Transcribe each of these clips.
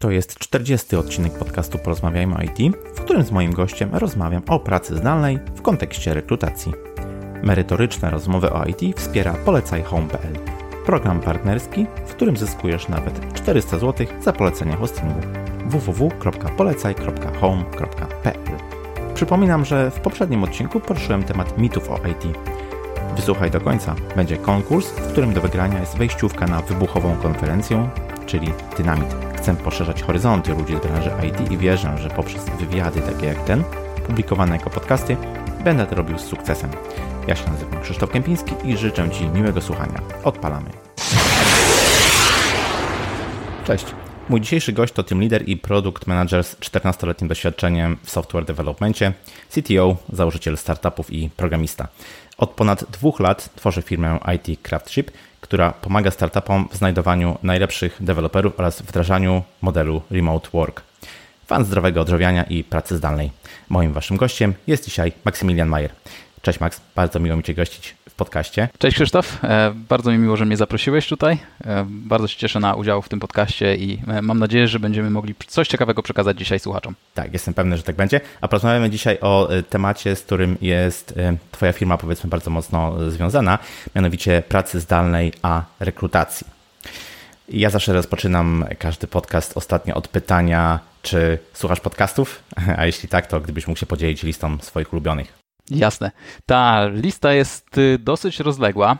To jest 40. odcinek podcastu Porozmawiajmy o IT, w którym z moim gościem rozmawiam o pracy zdalnej w kontekście rekrutacji. Merytoryczne rozmowy o IT wspiera Polecaj Home.pl, program partnerski, w którym zyskujesz nawet 400 zł za polecenie hostingu www.polecaj.home.pl. Przypominam, że w poprzednim odcinku poruszyłem temat mitów o IT. Wysłuchaj do końca. Będzie konkurs, w którym do wygrania jest wejściówka na wybuchową konferencję, czyli Dynamit. Chcę poszerzać horyzonty ludzi z branży IT i wierzę, że poprzez wywiady takie jak ten, publikowane jako podcasty, będę to robił z sukcesem. Ja się nazywam Krzysztof Kępiński i życzę Ci miłego słuchania. Odpalamy. Cześć. Mój dzisiejszy gość to team leader i product manager z 14-letnim doświadczeniem w software developmentie, CTO, założyciel startupów i programista. Od ponad dwóch lat tworzy firmę IT Craftship, która pomaga startupom w znajdowaniu najlepszych deweloperów oraz wdrażaniu modelu remote work. Fan zdrowego odżywiania i pracy zdalnej. Moim waszym gościem jest dzisiaj Maksymilian Majer. Cześć Max, bardzo miło mi Cię gościć podcaście. Cześć Krzysztof, e, bardzo mi miło, że mnie zaprosiłeś tutaj. E, bardzo się cieszę na udział w tym podcaście i e, mam nadzieję, że będziemy mogli coś ciekawego przekazać dzisiaj słuchaczom. Tak, jestem pewny, że tak będzie. A porozmawiamy dzisiaj o temacie, z którym jest Twoja firma powiedzmy bardzo mocno związana, mianowicie pracy zdalnej a rekrutacji. Ja zawsze rozpoczynam każdy podcast ostatnio od pytania, czy słuchasz podcastów? A jeśli tak, to gdybyś mógł się podzielić listą swoich ulubionych. Jasne. Ta lista jest y, dosyć rozległa,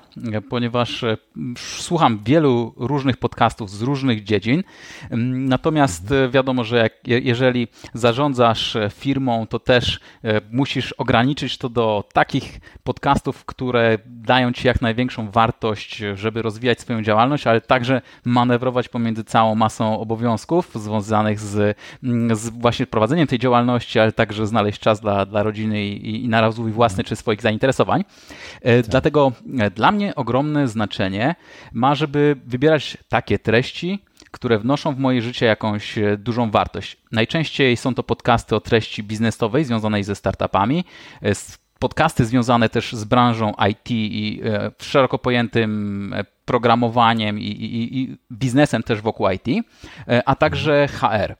ponieważ y, słucham wielu różnych podcastów z różnych dziedzin. Mm, natomiast y, wiadomo, że jak, jeżeli zarządzasz firmą, to też musisz ograniczyć to do takich podcastów, które dają ci jak największą wartość, żeby rozwijać swoją działalność, ale także manewrować pomiędzy całą masą obowiązków związanych z, mm, z właśnie prowadzeniem tej działalności, ale także znaleźć czas dla, dla rodziny i, i na rozwój własny czy swoich zainteresowań. E, tak. Dlatego e, dla mnie ogromne znaczenie ma, żeby wybierać takie treści, które wnoszą w moje życie jakąś e, dużą wartość. Najczęściej są to podcasty o treści biznesowej związanej ze startupami, podcasty związane też z branżą IT i szeroko pojętym programowaniem i, i, i biznesem też wokół IT, a także HR.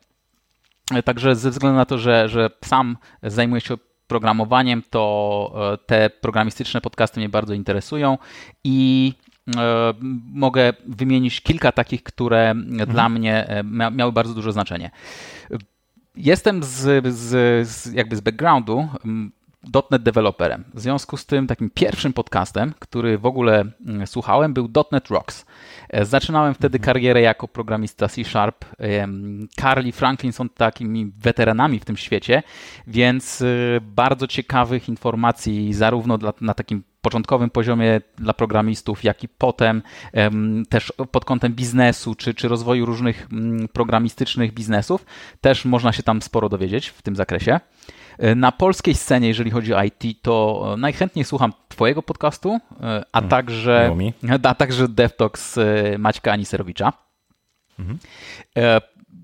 Także ze względu na to, że, że sam zajmuję się programowaniem, to e, te programistyczne podcasty mnie bardzo interesują i e, mogę wymienić kilka takich, które mhm. dla mnie e, miały bardzo duże znaczenie. Jestem z, z, z, jakby z backgroundu .NET deweloperem. W związku z tym takim pierwszym podcastem, który w ogóle słuchałem był .NET Rocks. E, zaczynałem wtedy mhm. karierę jako programista C Sharp. Carly Franklin są takimi weteranami w tym świecie, więc y, bardzo ciekawych informacji zarówno dla, na takim początkowym poziomie dla programistów, jak i potem też pod kątem biznesu czy, czy rozwoju różnych mm, programistycznych biznesów. Też można się tam sporo dowiedzieć w tym zakresie. E, na polskiej scenie, jeżeli chodzi o IT, to e, najchętniej słucham Twojego podcastu, e, a hmm, także, a także DevTalks Maćka Aniserowicza. Mhm.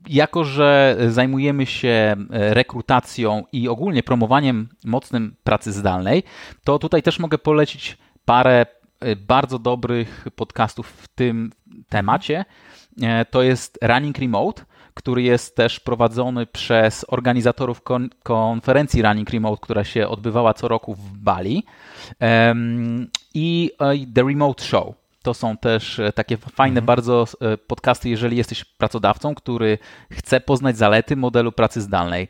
Jako, że zajmujemy się rekrutacją i ogólnie promowaniem mocnym pracy zdalnej, to tutaj też mogę polecić parę bardzo dobrych podcastów w tym temacie. To jest Running Remote który jest też prowadzony przez organizatorów kon konferencji Running Remote, która się odbywała co roku w Bali um, i The Remote Show. To są też e, takie fajne mhm. bardzo e, podcasty, jeżeli jesteś pracodawcą, który chce poznać zalety modelu pracy zdalnej,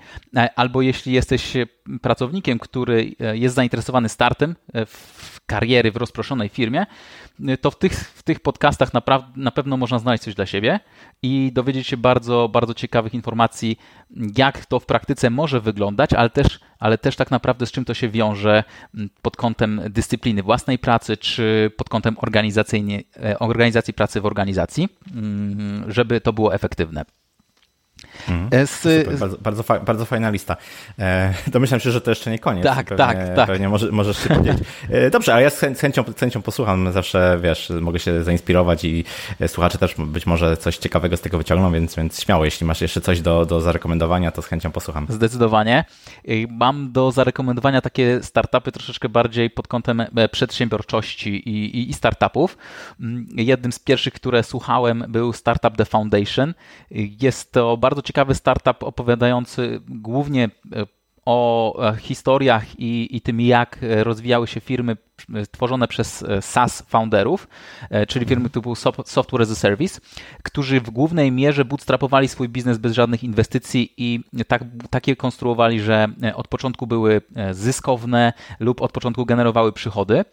albo jeśli jesteś pracownikiem, który jest zainteresowany startem w kariery w rozproszonej firmie, to w tych, w tych podcastach naprawdę, na pewno można znaleźć coś dla siebie i dowiedzieć się bardzo, bardzo ciekawych informacji, jak to w praktyce może wyglądać, ale też, ale też tak naprawdę z czym to się wiąże pod kątem dyscypliny własnej pracy, czy pod kątem e, organizacji pracy w organizacji, żeby to było efektywne. Mhm. Z, Super, bardzo, bardzo, fa bardzo, fajna lista. E, domyślam się, że to jeszcze nie koniec. Tak, pewnie, tak, tak. Pewnie może, możesz się podzielić. E, dobrze, ale ja z, chęcią, z chęcią posłucham. Zawsze, wiesz, mogę się zainspirować i słuchacze też być może coś ciekawego z tego wyciągną, więc, więc śmiało, jeśli masz jeszcze coś do, do zarekomendowania, to z chęcią posłucham. Zdecydowanie. Mam do zarekomendowania takie startupy troszeczkę bardziej pod kątem e, przedsiębiorczości i, i, i startupów. Mm, jednym z pierwszych, które słuchałem, był startup The Foundation. Jest to bardzo ciekawy startup opowiadający głównie e, o e, historiach i, i tym, jak rozwijały się firmy tworzone przez SaaS founderów, czyli firmy typu Software as a Service, którzy w głównej mierze bootstrapowali swój biznes bez żadnych inwestycji i tak, takie konstruowali, że od początku były zyskowne lub od początku generowały przychody.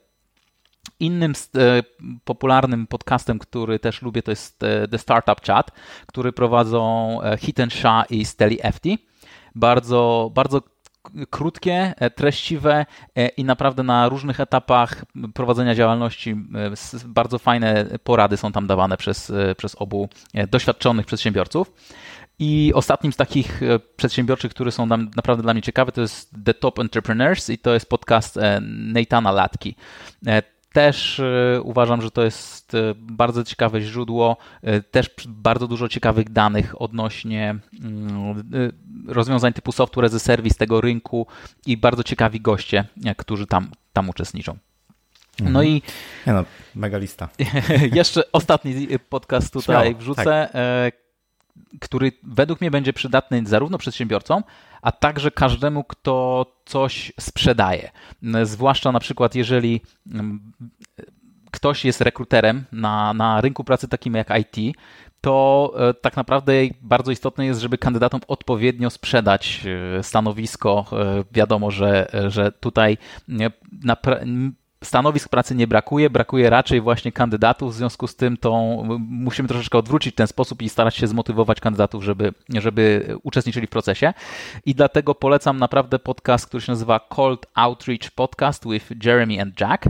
Innym e, popularnym podcastem, który też lubię, to jest e, The Startup Chat, który prowadzą e, Hiten Shah i Steli Efti. Bardzo, bardzo krótkie, treściwe i naprawdę na różnych etapach prowadzenia działalności bardzo fajne porady są tam dawane przez, przez obu doświadczonych przedsiębiorców. I ostatnim z takich przedsiębiorczych, które są naprawdę dla mnie ciekawe, to jest The Top Entrepreneurs i to jest podcast Neitana Latki. Też e, uważam, że to jest e, bardzo ciekawe źródło, e, też bardzo dużo ciekawych danych odnośnie mm, rozwiązań typu software as a service tego rynku i bardzo ciekawi goście, którzy tam, tam uczestniczą. No mhm. i. No, mega lista. jeszcze ostatni podcast tutaj wrzucę, tak. Który według mnie będzie przydatny zarówno przedsiębiorcom, a także każdemu, kto coś sprzedaje. Zwłaszcza na przykład, jeżeli mm, ktoś jest rekruterem na, na rynku pracy takim jak IT, to e, tak naprawdę bardzo istotne jest, żeby kandydatom odpowiednio sprzedać e, stanowisko. E, wiadomo, że, że tutaj stanowisk pracy nie brakuje, brakuje raczej właśnie kandydatów, w związku z tym to musimy troszeczkę odwrócić ten sposób i starać się zmotywować kandydatów, żeby, żeby uczestniczyli w procesie. I dlatego polecam naprawdę podcast, który się nazywa Cold Outreach Podcast with Jeremy and Jack.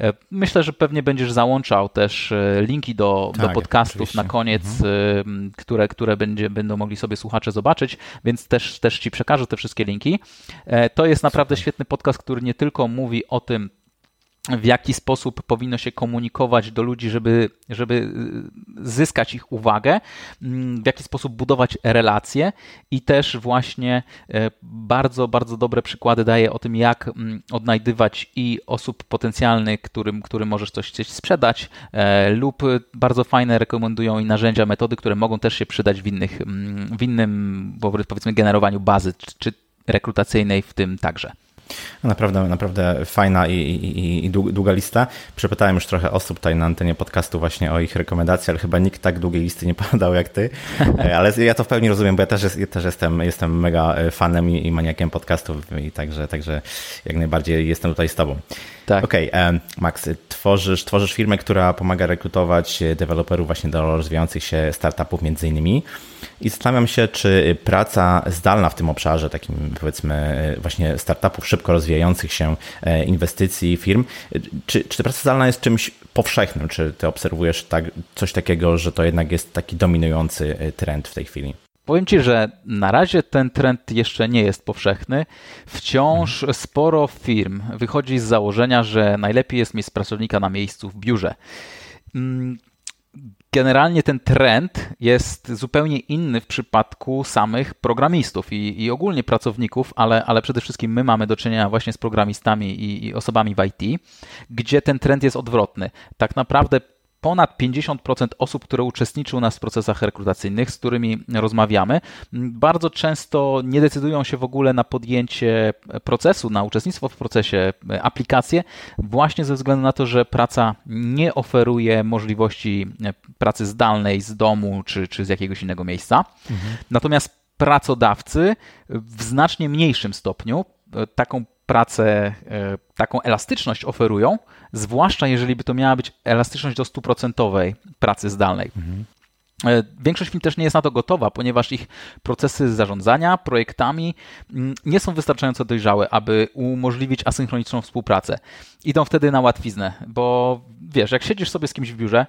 E, myślę, że pewnie będziesz załączał też e, linki do, tak, do podcastów oczywiście. na koniec, mhm. które, które będzie, będą mogli sobie słuchacze zobaczyć, więc też, też Ci przekażę te wszystkie linki. E, to jest naprawdę Super. świetny podcast, który nie tylko mówi o tym, w jaki sposób powinno się komunikować do ludzi, żeby, żeby y, zyskać ich uwagę, mm, w jaki sposób budować relacje i też właśnie e, bardzo, bardzo dobre przykłady daje o tym, jak mm, odnajdywać i osób potencjalnych, którym, którym możesz coś chcieć sprzedać, e, lub bardzo fajne rekomendują i narzędzia, metody, które mogą też się przydać w, innych, mm, w innym, powiedzmy, generowaniu bazy czy rekrutacyjnej w tym także. Naprawdę, naprawdę fajna i, i, i, długa lista. Przepytałem już trochę osób tutaj na antenie podcastu właśnie o ich rekomendacje, ale chyba nikt tak długiej listy nie podał jak ty. E, ale ja to w pełni rozumiem, bo ja też, jest, też jestem, jestem mega e, fanem i, i maniakiem podcastów i także, także jak najbardziej jestem tutaj z tobą. Tak. Okej, okay, Max, tworzysz, tworzysz firmę, która pomaga rekrutować deweloperów właśnie do rozwijających się startupów między innymi. I zastanawiam się, czy praca zdalna w tym obszarze, takim powiedzmy właśnie startupów szybko rozwijających się, e, inwestycji, firm, czy, czy ta praca zdalna jest czymś powszechnym? Czy ty obserwujesz tak, coś takiego, że to jednak jest taki dominujący e, trend w tej chwili? Powiem Ci, że na razie ten trend jeszcze nie jest powszechny. Wciąż sporo firm wychodzi z założenia, że najlepiej jest mieć pracownika na miejscu w biurze. Mm, generalnie ten trend jest zupełnie inny w przypadku samych programistów i, i ogólnie pracowników, ale, ale przede wszystkim my mamy do czynienia właśnie z programistami i, i osobami w IT, gdzie ten trend jest odwrotny. Tak naprawdę ponad 50% osób, które uczestniczy u nas w procesach rekrutacyjnych, z którymi rozmawiamy, bardzo często nie decydują się w ogóle na podjęcie procesu, na uczestnictwo w procesie e, aplikacje, właśnie ze względu na to, że praca nie oferuje możliwości e, pracy zdalnej z domu czy, czy z jakiegoś innego miejsca. Mhm. Natomiast pracodawcy w znacznie mniejszym stopniu e, taką pracę, taką elastyczność oferują, zwłaszcza jeżeli by to miała być elastyczność do stuprocentowej pracy zdalnej. Mhm. E, większość firm też nie jest na to gotowa, ponieważ ich procesy zarządzania projektami mm, nie są wystarczająco dojrzałe, aby umożliwić asynchroniczną współpracę. Idą wtedy na łatwiznę, bo wiesz, jak siedzisz sobie z kimś w biurze,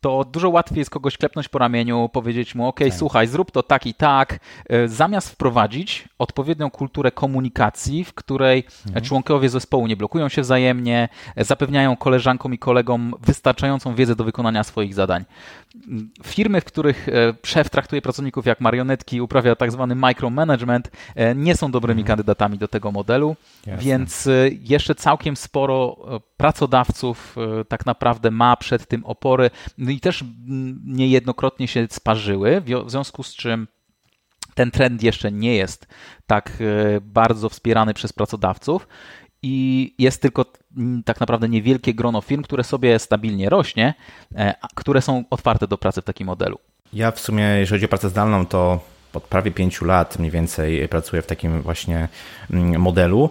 to dużo łatwiej jest kogoś klepnąć po ramieniu, powiedzieć mu, ok, tak. słuchaj, zrób to tak i tak, e, zamiast wprowadzić odpowiednią kulturę komunikacji, w której mhm. członkowie zespołu nie blokują się wzajemnie, e, zapewniają koleżankom i kolegom wystarczającą wiedzę do wykonania swoich zadań. Firmy, w których e, szef traktuje pracowników jak marionetki, uprawia tak zwany micromanagement, nie są dobrymi mhm. kandydatami do tego modelu, Jasne. więc jeszcze całkiem sporo pracodawców tak naprawdę ma przed tym opory no i też niejednokrotnie się sparzyły, w związku z czym ten trend jeszcze nie jest tak e, bardzo wspierany przez pracodawców i jest tylko tak naprawdę niewielkie grono firm, które sobie stabilnie rośnie, e, które są otwarte do pracy w takim modelu. Ja w sumie, jeżeli chodzi o pracę zdalną, to od prawie pięciu lat mniej więcej pracuję w takim właśnie modelu.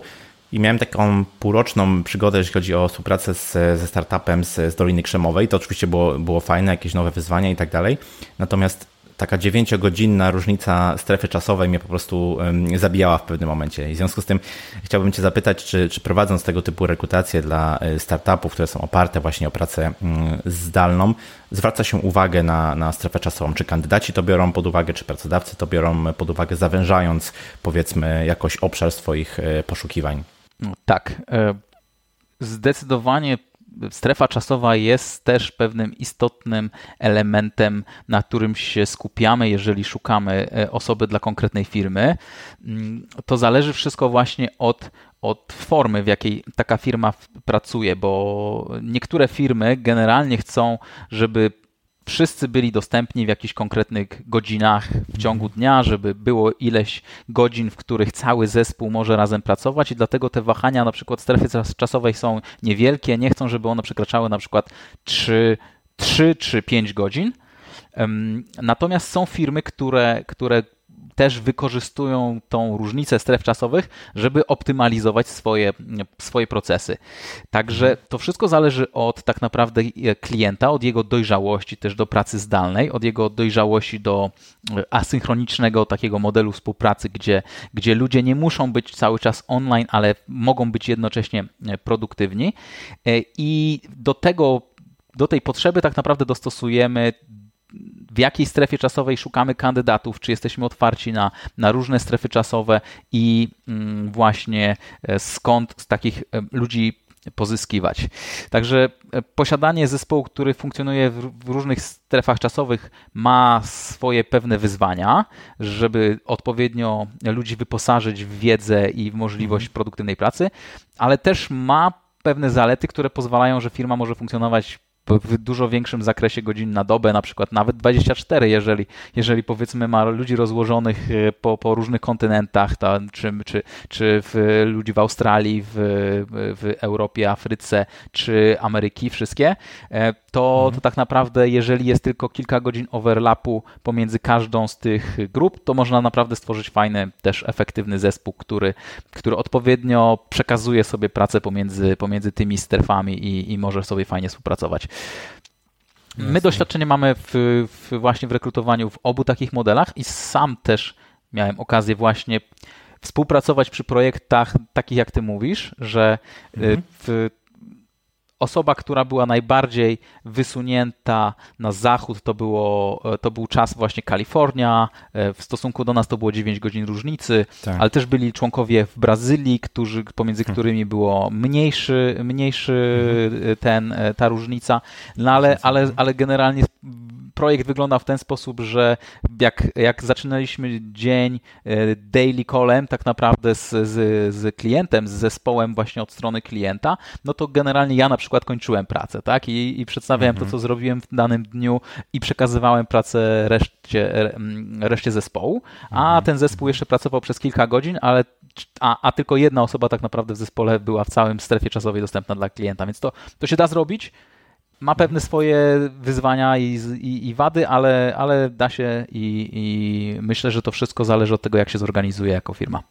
I miałem taką półroczną przygodę, jeśli chodzi o współpracę z, ze startupem z, z Doliny Krzemowej. To oczywiście było, było fajne, jakieś nowe wyzwania i tak dalej. Natomiast taka dziewięciogodzinna różnica strefy czasowej mnie po prostu zabijała w pewnym momencie. I w związku z tym chciałbym Cię zapytać, czy, czy prowadząc tego typu rekrutacje dla e, startupów, które są oparte właśnie o pracę mm, zdalną, zwraca się uwagę na, na strefę czasową? Czy kandydaci to biorą pod uwagę, czy pracodawcy to biorą pod uwagę, zawężając powiedzmy jakoś obszar swoich e, poszukiwań? No, tak. E, zdecydowanie strefa czasowa jest też pewnym istotnym elementem, na którym się skupiamy, jeżeli szukamy e, osoby dla konkretnej firmy. Mm, to zależy wszystko właśnie od, od formy, w jakiej taka firma pracuje, bo niektóre firmy generalnie chcą, żeby wszyscy byli dostępni w jakichś konkretnych godzinach w ciągu dnia, żeby było ileś godzin, w których cały zespół może razem pracować i dlatego te wahania na przykład strefy czasowej są niewielkie, nie chcą, żeby one przekraczały na przykład 3, 3 czy 5 godzin. Natomiast są firmy, które, które też wykorzystują tą różnicę stref czasowych, żeby optymalizować swoje, swoje procesy. Także to wszystko zależy od tak naprawdę klienta, od jego dojrzałości też do pracy zdalnej, od jego dojrzałości do e, asynchronicznego takiego modelu współpracy, gdzie, gdzie ludzie nie muszą być cały czas online, ale mogą być jednocześnie e, produktywni. E, I do tego do tej potrzeby tak naprawdę dostosujemy w jakiej strefie czasowej szukamy kandydatów, czy jesteśmy otwarci na, na różne strefy czasowe i mm, właśnie e, skąd z takich e, ludzi pozyskiwać. Także e, posiadanie zespołu, który funkcjonuje w, różnych strefach czasowych, ma swoje pewne wyzwania, żeby odpowiednio ludzi wyposażyć w wiedzę i w możliwość mhm. produktywnej pracy, ale też ma pewne zalety, które pozwalają, że firma może funkcjonować w dużo większym zakresie godzin na dobę, na przykład nawet 24, jeżeli, jeżeli powiedzmy ma ludzi rozłożonych e, po, po różnych kontynentach, ta, czy, czy, czy w, ludzi w Australii, w, w Europie, Afryce, czy Ameryki, wszystkie, e, to, mhm. to tak naprawdę, jeżeli jest tylko kilka godzin overlapu pomiędzy każdą z tych grup, to można naprawdę stworzyć fajny, też efektywny zespół, który, który odpowiednio przekazuje sobie pracę pomiędzy, pomiędzy tymi strefami i, i może sobie fajnie współpracować. My doświadczenie mamy w, w, właśnie w rekrutowaniu w obu takich modelach i sam też miałem okazję właśnie współpracować przy projektach takich jak ty mówisz, że y, mhm. w osoba, która była najbardziej wysunięta na zachód, to, było, to był czas właśnie Kalifornia. E, w stosunku do nas to było 9 godzin różnicy, tak. ale też byli członkowie w Brazylii, którzy, pomiędzy hmm. którymi było mniejszy, mniejszy ten, e, ta różnica. No ale, ale, ale generalnie projekt wygląda w ten sposób, że jak, jak zaczynaliśmy dzień e, daily callem tak naprawdę z, z, z klientem, z zespołem właśnie od strony klienta, no to generalnie ja na przykład kończyłem pracę, tak? I, i przedstawiałem mhm. to, co zrobiłem w danym dniu i przekazywałem pracę reszcie, reszcie zespołu, a mhm. ten zespół jeszcze pracował przez kilka godzin, ale a, a tylko jedna osoba tak naprawdę w zespole była w całym strefie czasowej dostępna dla klienta, więc to, to się da zrobić ma pewne swoje wyzwania i, i, i wady, ale, ale da się i, i, myślę, że to wszystko zależy od tego, jak się zorganizuje jako firma.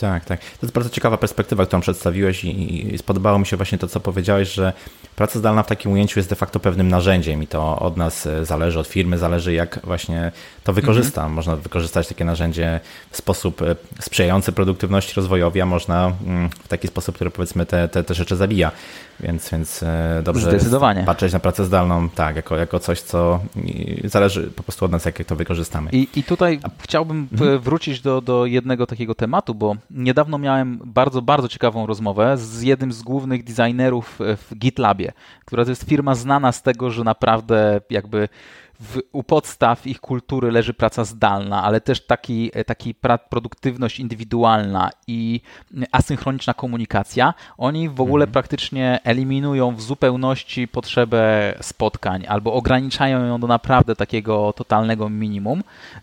Tak, tak. To jest bardzo ciekawa perspektywa, którą przedstawiłeś i, i spodobało mi się właśnie to, co powiedziałeś, że praca zdalna w takim ujęciu jest de facto pewnym narzędziem i to od nas zależy, od firmy zależy, jak właśnie to wykorzysta. Mhm. Można wykorzystać takie narzędzie w sposób e, sprzyjający produktywności rozwojowi, a można mm, w taki sposób, który powiedzmy te, te, te rzeczy zabija. Więc, więc e, dobrze Zdecydowanie. patrzeć na pracę zdalną tak, jako, jako coś, co zależy po prostu od nas, jak to wykorzystamy. I, i tutaj chciałbym mhm. wrócić do, do jednego takiego tematu, bo niedawno miałem bardzo, bardzo ciekawą rozmowę z jednym z głównych designerów w GitLabie, która to jest firma znana z tego, że naprawdę jakby w, u podstaw ich kultury leży praca zdalna, ale też taki, taki produktywność indywidualna i asynchroniczna komunikacja. Oni w ogóle mhm. praktycznie eliminują w zupełności potrzebę spotkań albo ograniczają ją do naprawdę takiego totalnego minimum.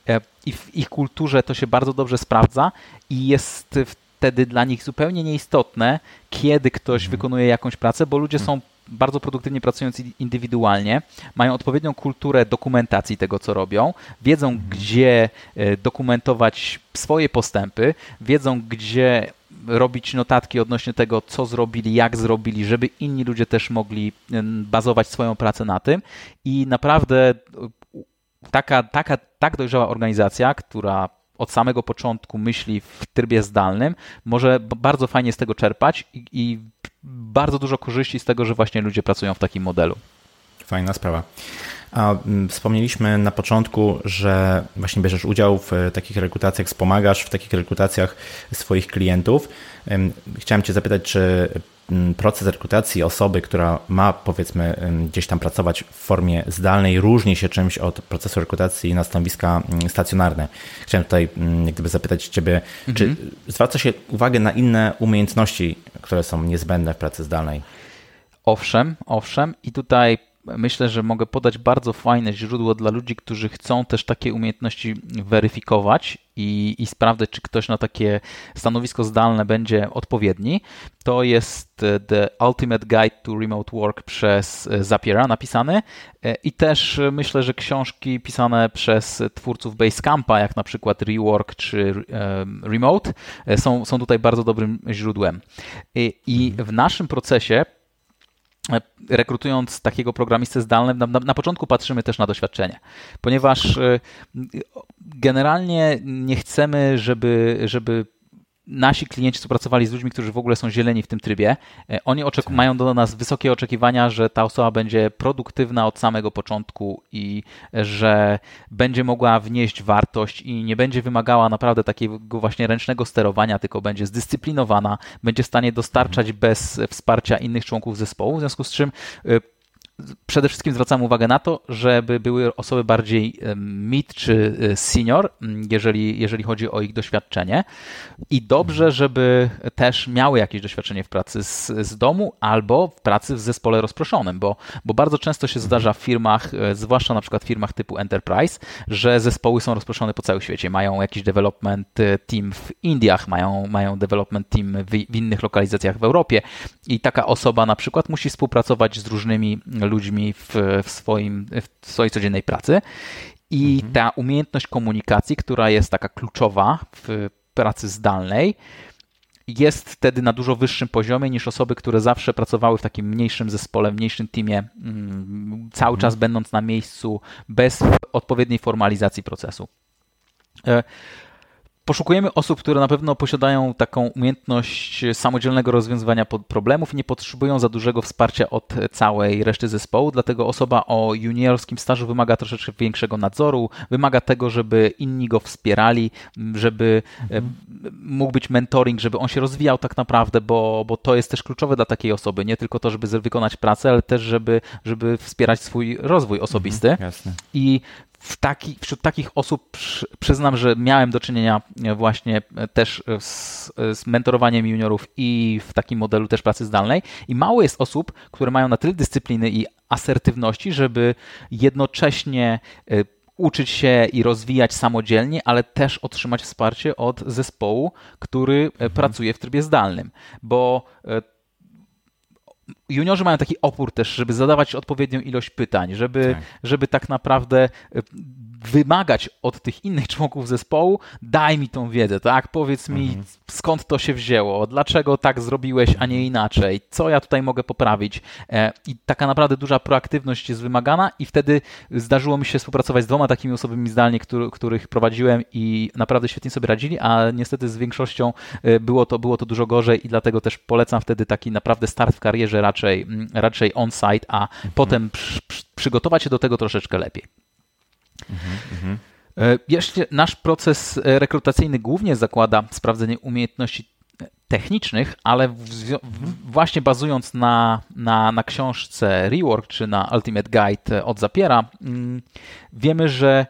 E, I w ich kulturze to się bardzo dobrze sprawdza i jest wtedy dla nich zupełnie nieistotne, kiedy ktoś mhm. wykonuje jakąś pracę, bo ludzie są bardzo produktywnie pracując indywidualnie, mają odpowiednią kulturę dokumentacji tego, co robią, wiedzą, gdzie e, dokumentować swoje postępy, wiedzą, gdzie robić notatki odnośnie tego, co zrobili, jak zrobili, żeby inni ludzie też mogli bazować swoją pracę na tym. I naprawdę taka, taka tak dojrzała organizacja, która od samego początku myśli w trybie zdalnym, może bardzo fajnie z tego czerpać i, i bardzo dużo korzyści z tego, że właśnie ludzie pracują w takim modelu. Fajna sprawa. A mm, wspomnieliśmy na początku, że właśnie bierzesz udział w e, takich rekrutacjach, wspomagasz w takich rekrutacjach swoich klientów. Chciałem Cię zapytać, czy proces rekrutacji osoby, która ma powiedzmy gdzieś tam pracować w formie zdalnej, różni się czymś od procesu rekrutacji na stanowiska mm, stacjonarne. Chciałem tutaj gdyby zapytać Ciebie, mhm. czy zwraca się uwagę na inne umiejętności, które są niezbędne w pracy zdalnej? Owszem, owszem. I tutaj myślę, że mogę podać bardzo fajne źródło dla ludzi, którzy chcą też takie umiejętności weryfikować i, i sprawdzać, czy ktoś na takie stanowisko zdalne będzie odpowiedni. To jest e, The Ultimate Guide to Remote Work przez e, Zapiera napisany e, i też myślę, że książki pisane przez twórców Basecampa, jak na przykład Rework czy Remote, są, są tutaj bardzo dobrym źródłem. I, i w naszym procesie rekrutując takiego programistę zdalnego, na, na, początku patrzymy też na doświadczenie, ponieważ e, generalnie nie chcemy, żeby, żeby nasi klienci współpracowali z ludźmi, którzy w ogóle są zieleni w tym trybie. E, oni oczek- tak. mają do nas wysokie oczekiwania, że ta osoba będzie produktywna od samego początku i że będzie mogła wnieść wartość i nie będzie wymagała naprawdę takiego właśnie ręcznego sterowania, tylko będzie zdyscyplinowana, będzie w stanie dostarczać mhm. bez wsparcia innych członków zespołu, w związku z czym e, przede wszystkim zwracam uwagę na to, żeby były osoby bardziej mid czy e, senior, jeżeli, jeżeli chodzi o ich doświadczenie. I dobrze, żeby też miały jakieś doświadczenie w pracy z, z domu albo w pracy w zespole rozproszonym, bo, bo bardzo często się zdarza w firmach, e, zwłaszcza na przykład w firmach typu Enterprise, że zespoły są rozproszone po całym świecie. Mają jakiś development e, team w Indiach, mają, mają development team w, w innych lokalizacjach w Europie i taka osoba na przykład musi współpracować z różnymi ludźmi w, w, swoim, w swojej codziennej pracy. I mhm. ta umiejętność komunikacji, która jest taka kluczowa w pracy zdalnej, jest wtedy na dużo wyższym poziomie niż osoby, które zawsze pracowały w takim mniejszym zespole, mniejszym teamie, mm, cały mhm. czas będąc na miejscu bez odpowiedniej formalizacji procesu. E, Poszukujemy osób, które na pewno posiadają taką umiejętność samodzielnego rozwiązywania problemów i nie potrzebują za dużego wsparcia od całej reszty zespołu, dlatego osoba o juniorskim stażu wymaga troszeczkę większego nadzoru, wymaga tego, żeby inni go wspierali, żeby mhm. mógł być mentoring, żeby on się rozwijał tak naprawdę, bo, bo to jest też kluczowe dla takiej osoby, nie tylko to, żeby wykonać pracę, ale też, żeby, żeby wspierać swój rozwój osobisty. Mhm, I w taki, wśród takich osób przyznam, że miałem do czynienia e, właśnie e, też z, z, mentorowaniem juniorów i w takim modelu też pracy zdalnej. I mało jest osób, które mają na tyle dyscypliny i asertywności, żeby jednocześnie e, uczyć się i rozwijać samodzielnie, ale też otrzymać wsparcie od zespołu, który mhm. pracuje w trybie zdalnym. Bo juniorzy mają taki opór też, żeby zadawać odpowiednią ilość pytań, żeby tak, żeby tak naprawdę wymagać od tych innych członków zespołu, daj mi tą wiedzę, tak? Powiedz mi, mhm. skąd to się wzięło, dlaczego tak zrobiłeś, a nie inaczej, co ja tutaj mogę poprawić. E, I taka naprawdę duża proaktywność jest wymagana i wtedy zdarzyło mi się współpracować z dwoma takimi osobami zdalnie, których prowadziłem i naprawdę świetnie sobie radzili, a niestety z większością e, było to, było to dużo gorzej i dlatego też polecam wtedy taki naprawdę start w karierze raczej, mm, raczej on-site, a mhm. potem przy, przy, przygotować się do tego troszeczkę lepiej. Mhm, Jeszcze nasz proces e, rekrutacyjny głównie zakłada sprawdzenie umiejętności technicznych, ale w, w, właśnie bazując na, na, na książce Rework czy na Ultimate Guide od Zapiera, mm, wiemy, że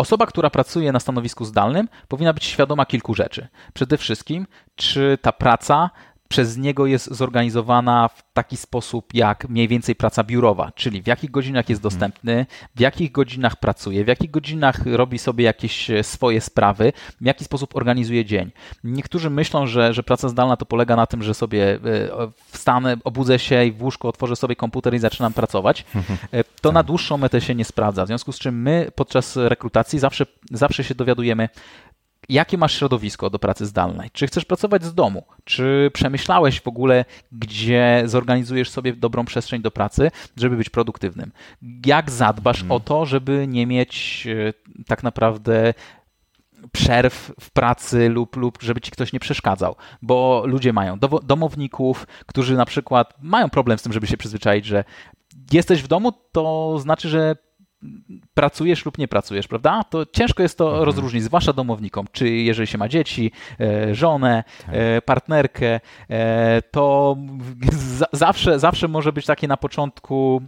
Osoba, która pracuje na stanowisku zdalnym, powinna być świadoma kilku rzeczy. Przede wszystkim, czy ta praca przez niego jest zorganizowana w taki sposób jak mniej więcej praca biurowa, czyli w jakich godzinach jest mhm. dostępny, w jakich godzinach pracuje, w jakich godzinach robi sobie jakieś e, swoje sprawy, w jaki sposób organizuje dzień. Niektórzy myślą, że, że praca zdalna to polega na tym, że sobie e, wstanę, obudzę się i w łóżku otworzę sobie komputer i zaczynam pracować. E, to na dłuższą metę się nie sprawdza. W związku z czym my podczas rekrutacji zawsze, zawsze się dowiadujemy, jakie masz środowisko do pracy zdalnej? Czy chcesz pracować z domu? Czy przemyślałeś w ogóle, gdzie zorganizujesz sobie dobrą przestrzeń do pracy, żeby być produktywnym? Jak zadbasz hmm. o to, żeby nie mieć e, tak naprawdę przerw w pracy lub, lub żeby ci ktoś nie przeszkadzał, bo ludzie mają domowników, którzy na przykład mają problem z tym, żeby się przyzwyczaić, że jesteś w domu, to znaczy, że pracujesz lub nie pracujesz, prawda? To ciężko jest to mhm. rozróżnić, zwłaszcza domownikom, czy jeżeli się ma dzieci, e, żonę, tak. E, partnerkę, e, to zawsze, zawsze może być taki na początku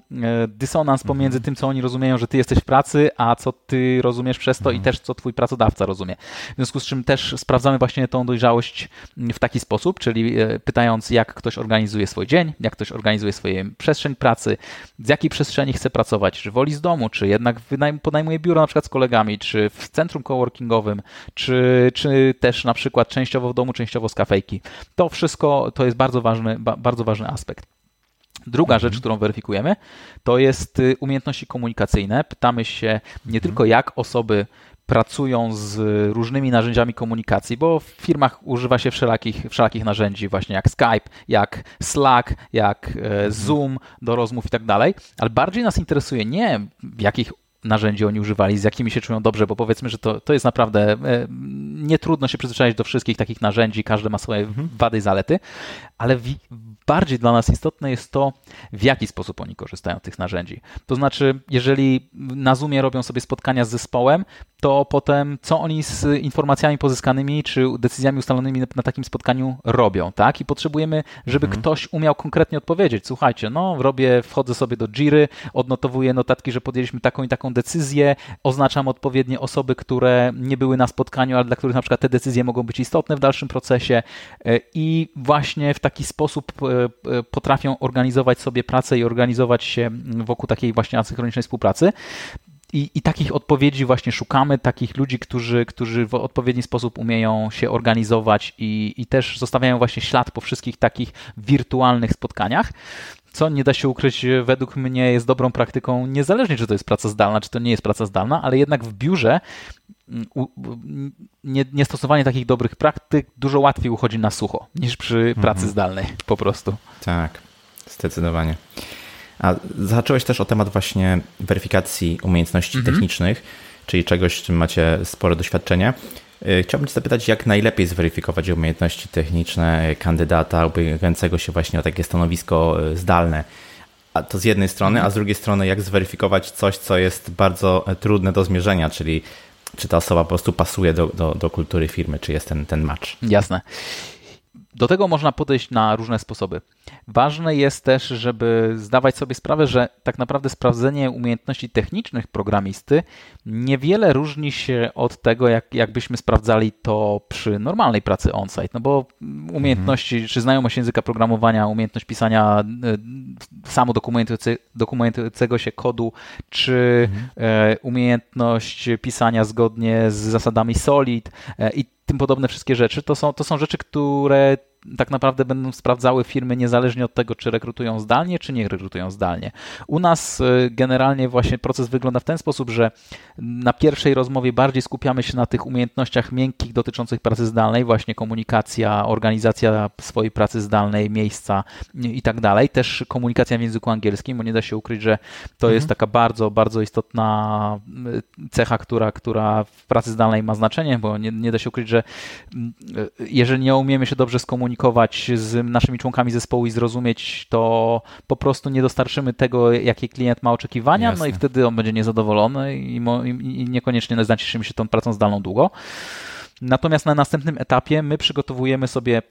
dysonans pomiędzy mhm. tym, co oni rozumieją, że ty jesteś w pracy, a co ty rozumiesz przez to i mhm. też co twój pracodawca rozumie. W związku z czym też sprawdzamy właśnie tą dojrzałość w taki sposób, czyli pytając, jak ktoś organizuje swój dzień, jak ktoś organizuje swoją przestrzeń pracy, z jakiej przestrzeni chce pracować, czy woli z domu, czy jednak podejmuje biuro na przykład z kolegami, czy w centrum coworkingowym, czy, czy też na przykład częściowo w domu, częściowo z kafejki. To wszystko to jest bardzo ważny, bardzo ważny aspekt. Druga rzecz, którą weryfikujemy, to jest y, umiejętności komunikacyjne. Pytamy się nie mhm. tylko, jak osoby pracują z różnymi narzędziami komunikacji, bo w firmach używa się wszelakich, wszelakich narzędzi, właśnie jak Skype, jak Slack, jak e, mhm. Zoom do rozmów i tak dalej, ale bardziej nas interesuje nie w jakich narzędzi oni używali, z jakimi się czują dobrze, bo powiedzmy, że to, to jest naprawdę e, nie trudno się przyzwyczaić do wszystkich takich narzędzi, każdy ma swoje mhm. wady i zalety, ale w, bardziej dla nas istotne jest to, w jaki sposób oni korzystają z tych narzędzi. To znaczy, jeżeli na Zoomie robią sobie spotkania z zespołem, to potem co oni z informacjami pozyskanymi czy decyzjami ustalonymi na takim spotkaniu robią, tak? I potrzebujemy, żeby mhm. ktoś umiał konkretnie odpowiedzieć. Słuchajcie, no robię, wchodzę sobie do Jiry, odnotowuję notatki, że podjęliśmy taką i taką decyzję, oznaczam odpowiednie osoby, które nie były na spotkaniu, ale dla których na przykład te decyzje mogą być istotne w dalszym procesie e, i właśnie w taki sposób e, potrafią organizować sobie pracę i organizować się wokół takiej właśnie asynchronicznej współpracy. I, I, takich odpowiedzi właśnie szukamy, takich ludzi, którzy, którzy w odpowiedni sposób umieją się organizować i, i też zostawiają właśnie ślad po wszystkich takich wirtualnych spotkaniach co nie da się ukryć, według mnie jest dobrą praktyką, niezależnie czy to jest praca zdalna, czy to nie jest praca zdalna, ale jednak w biurze niestosowanie takich dobrych praktyk dużo łatwiej uchodzi na sucho niż przy pracy mhm. zdalnej po prostu. Tak, zdecydowanie. A zahaczyłeś też o temat właśnie weryfikacji umiejętności mhm. technicznych, czyli czegoś, w czym macie spore doświadczenie. Y, chciałbym Cię zapytać, jak najlepiej zweryfikować umiejętności techniczne kandydata ubiegającego się właśnie o takie stanowisko y, zdalne. A to z jednej strony, a z drugiej strony, jak zweryfikować coś, co jest bardzo trudne do zmierzenia, czyli czy ta osoba po prostu pasuje do, do, do kultury firmy, czy jest ten, ten match. Jasne. Do tego można podejść na różne sposoby. Ważne jest też, żeby zdawać sobie sprawę, że tak naprawdę sprawdzenie umiejętności technicznych programisty niewiele różni się od tego, jak, jakbyśmy sprawdzali to przy normalnej pracy on-site. No bo umiejętności, mhm. czy znajomość języka programowania, umiejętność pisania y, samo dokumentującego się kodu, czy mhm. E, umiejętność pisania zgodnie z zasadami SOLID e, i tym podobne wszystkie rzeczy, to są, to są rzeczy, które tak naprawdę będą sprawdzały firmy niezależnie od tego, czy rekrutują zdalnie, czy nie rekrutują zdalnie. U nas y, generalnie właśnie proces wygląda w ten sposób, że na pierwszej rozmowie bardziej skupiamy się na tych umiejętnościach miękkich dotyczących pracy zdalnej, właśnie komunikacja, organizacja swojej pracy zdalnej, miejsca i tak dalej. Też komunikacja w języku angielskim, bo nie da się ukryć, że to mhm. jest taka bardzo, bardzo istotna y, cecha, która, która w pracy zdalnej ma znaczenie, bo nie, nie da się ukryć, że mm, y, jeżeli nie umiemy się dobrze skomunikować z naszymi członkami zespołu i zrozumieć, to po prostu nie dostarczymy tego, jakie klient ma oczekiwania, Jasne. no i wtedy on będzie niezadowolony i, i niekoniecznie zacieszymy się tą pracą zdalną długo. Natomiast na następnym etapie my przygotowujemy sobie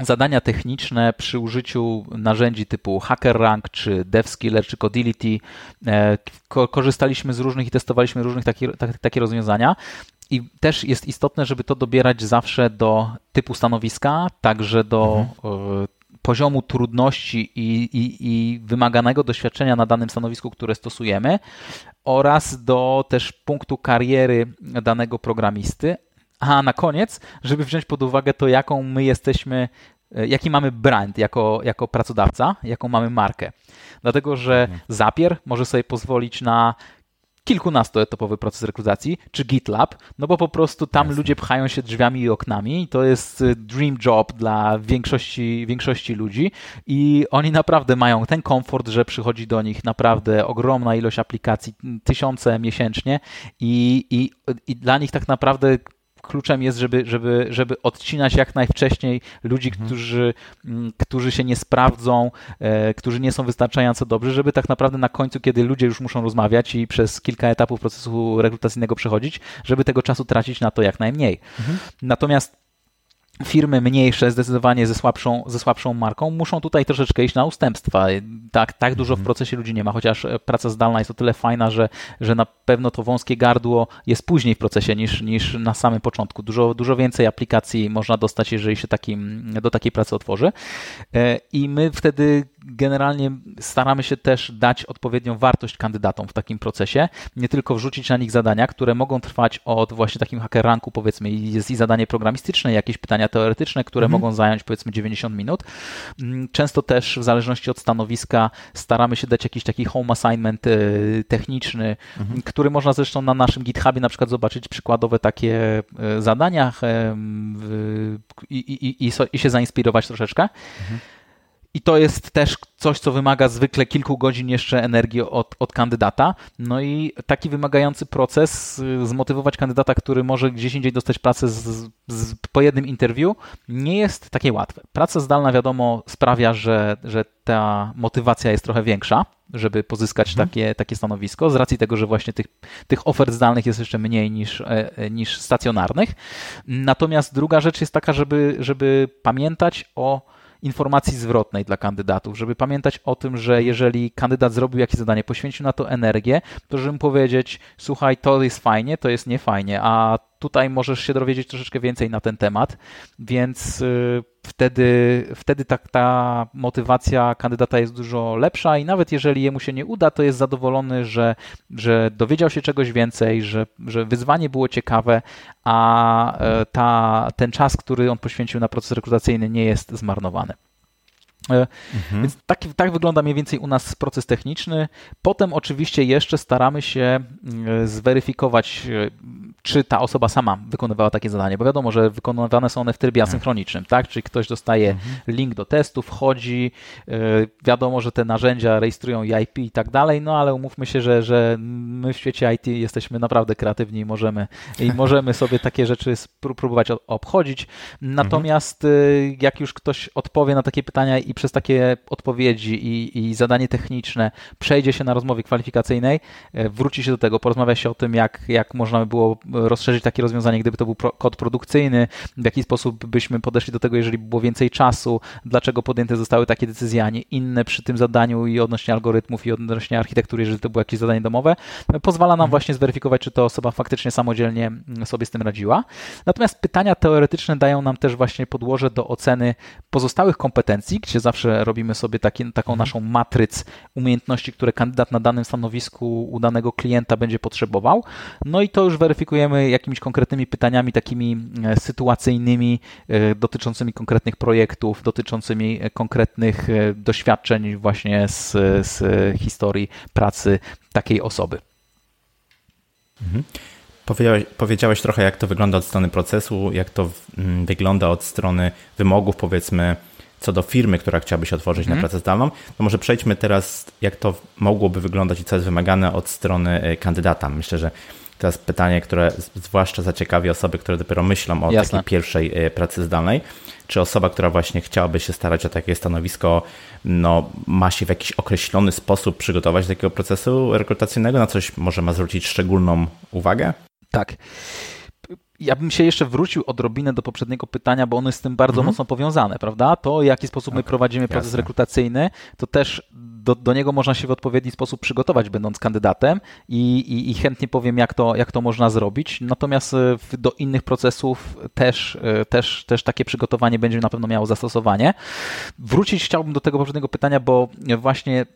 zadania techniczne przy użyciu narzędzi typu HackerRank, czy DevSkiller, czy Codility. E, korzystaliśmy z różnych i testowaliśmy różnych takie, takie rozwiązania. I też jest istotne, żeby to dobierać zawsze do typu stanowiska, także do mhm. E, poziomu trudności i, i, i, wymaganego doświadczenia na danym stanowisku, które stosujemy, oraz do też punktu kariery danego programisty, a na koniec, żeby wziąć pod uwagę to, jaką my jesteśmy, e, jaki mamy brand jako, jako pracodawca, jaką mamy markę. Dlatego, że mhm. Zapier może sobie pozwolić na kilkunastoetopowy proces rekrutacji, czy GitLab, no bo po prostu tam Jasne. ludzie pchają się drzwiami i oknami i to jest y, dream job dla większości, większości ludzi i oni naprawdę mają ten komfort, że przychodzi do nich naprawdę ogromna ilość aplikacji, tysiące miesięcznie i, i, i dla nich tak naprawdę kluczem jest, żeby, żeby, żeby odcinać jak najwcześniej ludzi, mhm. którzy, mm, którzy się nie sprawdzą, e, którzy nie są wystarczająco dobrzy, żeby tak naprawdę na końcu, kiedy ludzie już muszą rozmawiać i przez kilka etapów procesu rekrutacyjnego przechodzić, żeby tego czasu tracić na to jak najmniej. Mhm. Natomiast firmy mniejsze, zdecydowanie ze słabszą, ze słabszą marką, muszą tutaj troszeczkę iść na ustępstwa. Tak, tak dużo w mhm. procesie ludzi nie ma, chociaż e, praca zdalna jest o tyle fajna, że, że na pewno to wąskie gardło jest później w procesie niż, niż na samym początku. Dużo, dużo więcej aplikacji można dostać, jeżeli się takim, do takiej pracy otworzy. E, I my wtedy generalnie staramy się też dać odpowiednią wartość kandydatom w takim procesie, nie tylko wrzucić na nich zadania, które mogą trwać od właśnie takim hackeranku, powiedzmy, jest i zadanie programistyczne, jakieś pytania teoretyczne, które mhm. mogą zająć powiedzmy 90 minut. Mm, często też w zależności od stanowiska staramy się dać jakiś taki home assignment y, techniczny, mhm. który można zresztą na naszym GitHubie na przykład zobaczyć przykładowe takie y, zadania i, i, i, i się zainspirować troszeczkę. Mhm. I to jest też coś, co wymaga zwykle kilku godzin jeszcze energii od, od kandydata. No i taki wymagający proces, y, zmotywować kandydata, który może gdzieś indziej dostać pracę z, z, po jednym interwiu, nie jest takie łatwe. Praca zdalna, wiadomo, sprawia, że, że ta motywacja jest trochę większa, żeby pozyskać mhm. takie, takie stanowisko, z racji tego, że właśnie tych, tych ofert zdalnych jest jeszcze mniej niż, e, e, niż stacjonarnych. Natomiast druga rzecz jest taka, żeby, żeby pamiętać o informacji zwrotnej dla kandydatów, żeby pamiętać o tym, że jeżeli kandydat zrobił jakieś zadanie, poświęcił na to energię, to żeby mu powiedzieć, słuchaj, to jest fajnie, to jest niefajnie, a tutaj możesz się dowiedzieć troszeczkę więcej na ten temat, więc y, wtedy, wtedy ta, ta motywacja kandydata jest dużo lepsza i nawet jeżeli jemu się nie uda, to jest zadowolony, że, że dowiedział się czegoś więcej, że, że wyzwanie było ciekawe, a e, ta, ten czas, który on poświęcił na proces rekrutacyjny nie jest zmarnowany. E, mhm. Więc tak, tak wygląda mniej więcej u nas proces techniczny. Potem oczywiście jeszcze staramy się mm, zweryfikować, e, czy ta osoba sama wykonywała takie zadanie, bo wiadomo, że wykonywane są one w trybie mhm. asynchronicznym, tak? Czyli ktoś dostaje mhm. link do testu, wchodzi, e, wiadomo, że te narzędzia rejestrują IP i tak dalej, no ale umówmy się, że, że my w świecie IT jesteśmy naprawdę kreatywni i możemy, i możemy sobie takie rzeczy próbować obchodzić. Natomiast jak już ktoś odpowie na takie pytania i przez takie odpowiedzi i, i, zadanie techniczne przejdzie się na rozmowie kwalifikacyjnej, e, wróci się do tego, porozmawia się o tym, jak, jak można by było rozszerzyć takie rozwiązanie, gdyby to był pro, kod produkcyjny, w jaki sposób byśmy podeszli do tego, jeżeli by było więcej czasu, dlaczego podjęte zostały takie decyzje, a nie inne przy tym zadaniu i odnośnie algorytmów i odnośnie architektury, jeżeli to było jakieś zadanie domowe, pozwala nam mhm. właśnie zweryfikować, czy to osoba faktycznie samodzielnie sobie z tym radziła. Natomiast pytania teoretyczne dają nam też właśnie podłoże do oceny pozostałych kompetencji, gdzie zawsze robimy sobie taki, taką mhm. naszą matryc umiejętności, które kandydat na danym stanowisku u danego klienta będzie potrzebował. No i to już weryfikujemy jakimiś konkretnymi pytaniami, takimi e, sytuacyjnymi, e, dotyczącymi konkretnych projektów, dotyczącymi konkretnych doświadczeń właśnie z, z historii pracy takiej osoby. Mhm. Powiedziałeś, powiedziałeś trochę, jak to wygląda od strony procesu, jak to mm, wygląda od strony wymogów, powiedzmy, co do firmy, która chciałaby się otworzyć mm. na mhm. pracę zdalną. To może przejdźmy teraz, jak to mogłoby wyglądać i co jest wymagane od strony e, kandydata. Myślę, że to jest pytanie, które zwłaszcza zaciekawi osoby, które dopiero myślą o Jasne. takiej pierwszej e, pracy zdalnej. Czy osoba, która właśnie chciałaby się starać o takie stanowisko, no, ma się w jakiś określony sposób przygotować do takiego procesu rekrutacyjnego? Na coś może ma zwrócić szczególną uwagę? Tak. Ja bym się jeszcze wrócił odrobinę do poprzedniego pytania, bo ono jest z tym bardzo mhm. mocno powiązane, prawda? To, w jaki sposób okay. my prowadzimy proces Jasne. rekrutacyjny, to też do, do niego można się w odpowiedni sposób przygotować, będąc kandydatem i, i, i chętnie powiem, jak to, jak to można zrobić. Natomiast e, do innych procesów też, e, też, też takie przygotowanie będzie na pewno miało zastosowanie. Wrócić chciałbym do tego poprzedniego pytania, bo właśnie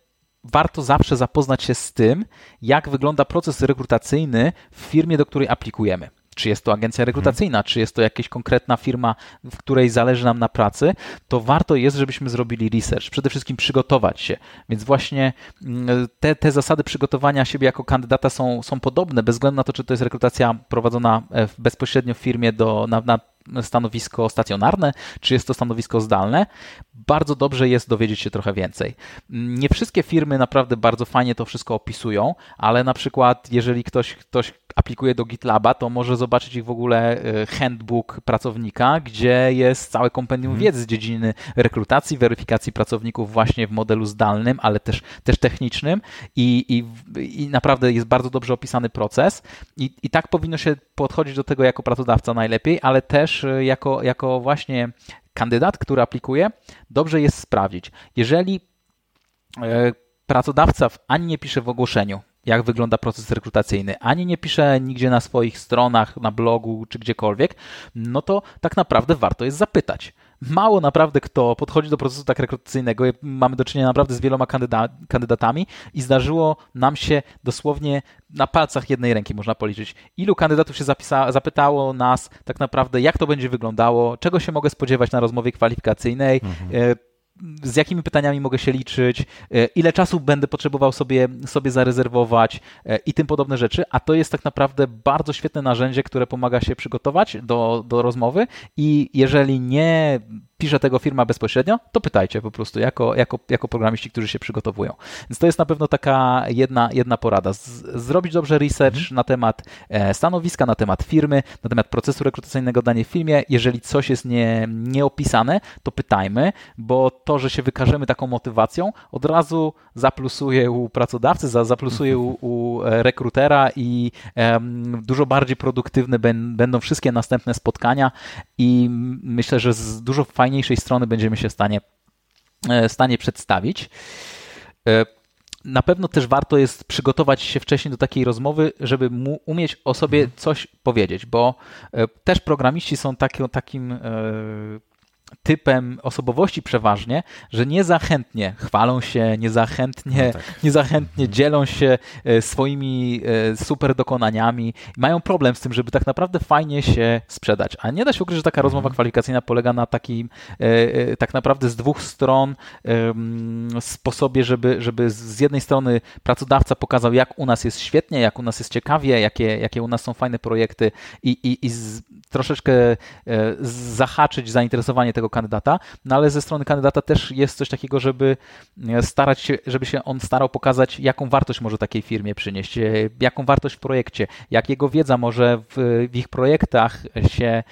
warto zawsze zapoznać się z tym, jak wygląda proces rekrutacyjny w firmie, do której aplikujemy. Czy jest to agencja rekrutacyjna, hmm. czy jest to jakaś konkretna firma, w której zależy nam na pracy, to warto jest, żebyśmy zrobili research. Przede wszystkim przygotować się. Więc właśnie mm, te, te zasady przygotowania siebie jako kandydata są, są podobne, bez względu na to, czy to jest rekrutacja prowadzona e, bezpośrednio w firmie do, na, na stanowisko stacjonarne, czy jest to stanowisko zdalne, bardzo dobrze jest dowiedzieć się trochę więcej. Nie wszystkie firmy naprawdę bardzo fajnie to wszystko opisują, ale na przykład jeżeli ktoś, ktoś aplikuje do GitLaba, to może zobaczyć ich w ogóle e, handbook pracownika, gdzie jest całe kompendium hmm. wiedzy z dziedziny rekrutacji, weryfikacji pracowników właśnie w modelu zdalnym, ale też, też technicznym i, i, i naprawdę jest bardzo dobrze opisany proces I, i tak powinno się podchodzić do tego jako pracodawca najlepiej, ale też e, jako, jako właśnie kandydat, który aplikuje, dobrze jest sprawdzić. Jeżeli e, pracodawca ani nie pisze w ogłoszeniu, jak wygląda proces rekrutacyjny, ani nie pisze nigdzie na swoich stronach, na blogu czy gdziekolwiek, no to tak naprawdę warto jest zapytać. Mało naprawdę kto podchodzi do procesu tak rekrutacyjnego. Mamy do czynienia naprawdę z wieloma kandyda kandydatami i zdarzyło nam się dosłownie na palcach jednej ręki można policzyć, ilu kandydatów się zapisa- zapytało nas tak naprawdę, jak to będzie wyglądało, czego się mogę spodziewać na rozmowie kwalifikacyjnej. Mhm. Z jakimi pytaniami mogę się liczyć, e, ile czasu będę potrzebował sobie, sobie zarezerwować e, i tym podobne rzeczy, a to jest tak naprawdę bardzo świetne narzędzie, które pomaga się przygotować do, do rozmowy. I jeżeli nie pisze tego firma bezpośrednio, to pytajcie po prostu jako, jako, jako programiści, którzy się przygotowują. Więc to jest na pewno taka jedna, jedna porada. Z, zrobić dobrze research mhm. na temat e, stanowiska, na temat firmy, na temat procesu rekrutacyjnego w danej firmie. Jeżeli coś jest nie, nieopisane, to pytajmy, bo to, że się wykażemy taką motywacją, od razu zaplusuje u pracodawcy, zaplusuje u, u e, rekrutera i um, dużo bardziej produktywne będą wszystkie następne spotkania i myślę, że z dużo fajniejszych fajniejszej strony będziemy się w stanie, e, stanie przedstawić. E, na pewno też warto jest przygotować się wcześniej do takiej rozmowy, żeby umieć o sobie mhm. coś powiedzieć, bo e, też programiści są takim, takim typem osobowości przeważnie, że niezachętnie chwalą się, niezachętnie, no tak. niezachętnie dzielą się e, swoimi e, super dokonaniami. Mają problem z tym, żeby tak naprawdę fajnie się sprzedać. A nie da się ukryć, że taka rozmowa mhm. kwalifikacyjna polega na takim e, tak naprawdę z dwóch stron sposobie, żeby, żeby z jednej strony pracodawca pokazał, jak u nas jest świetnie, jak u nas jest ciekawie, jakie, jakie u nas są fajne projekty i, i, i z, troszeczkę zahaczyć zainteresowanie tego kandydata, no ale ze strony kandydata też jest coś takiego, żeby e, starać się, żeby się on starał pokazać, jaką wartość może takiej firmie przynieść, e, jaką wartość w projekcie, jak jego wiedza może w, w ich projektach się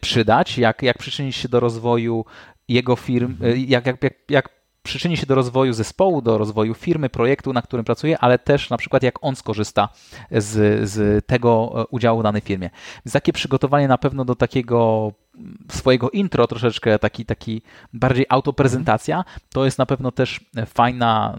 przydać, jak, jak przyczynić się do rozwoju jego firm, e, jak, jak, jak, jak przyczyni się do rozwoju zespołu, do rozwoju firmy, projektu, na którym pracuje, ale też na przykład jak on skorzysta z, z tego udziału w danej firmie. Więc takie przygotowanie na pewno do takiego swojego intro troszeczkę, taki, taki bardziej autoprezentacja, to jest na pewno też fajna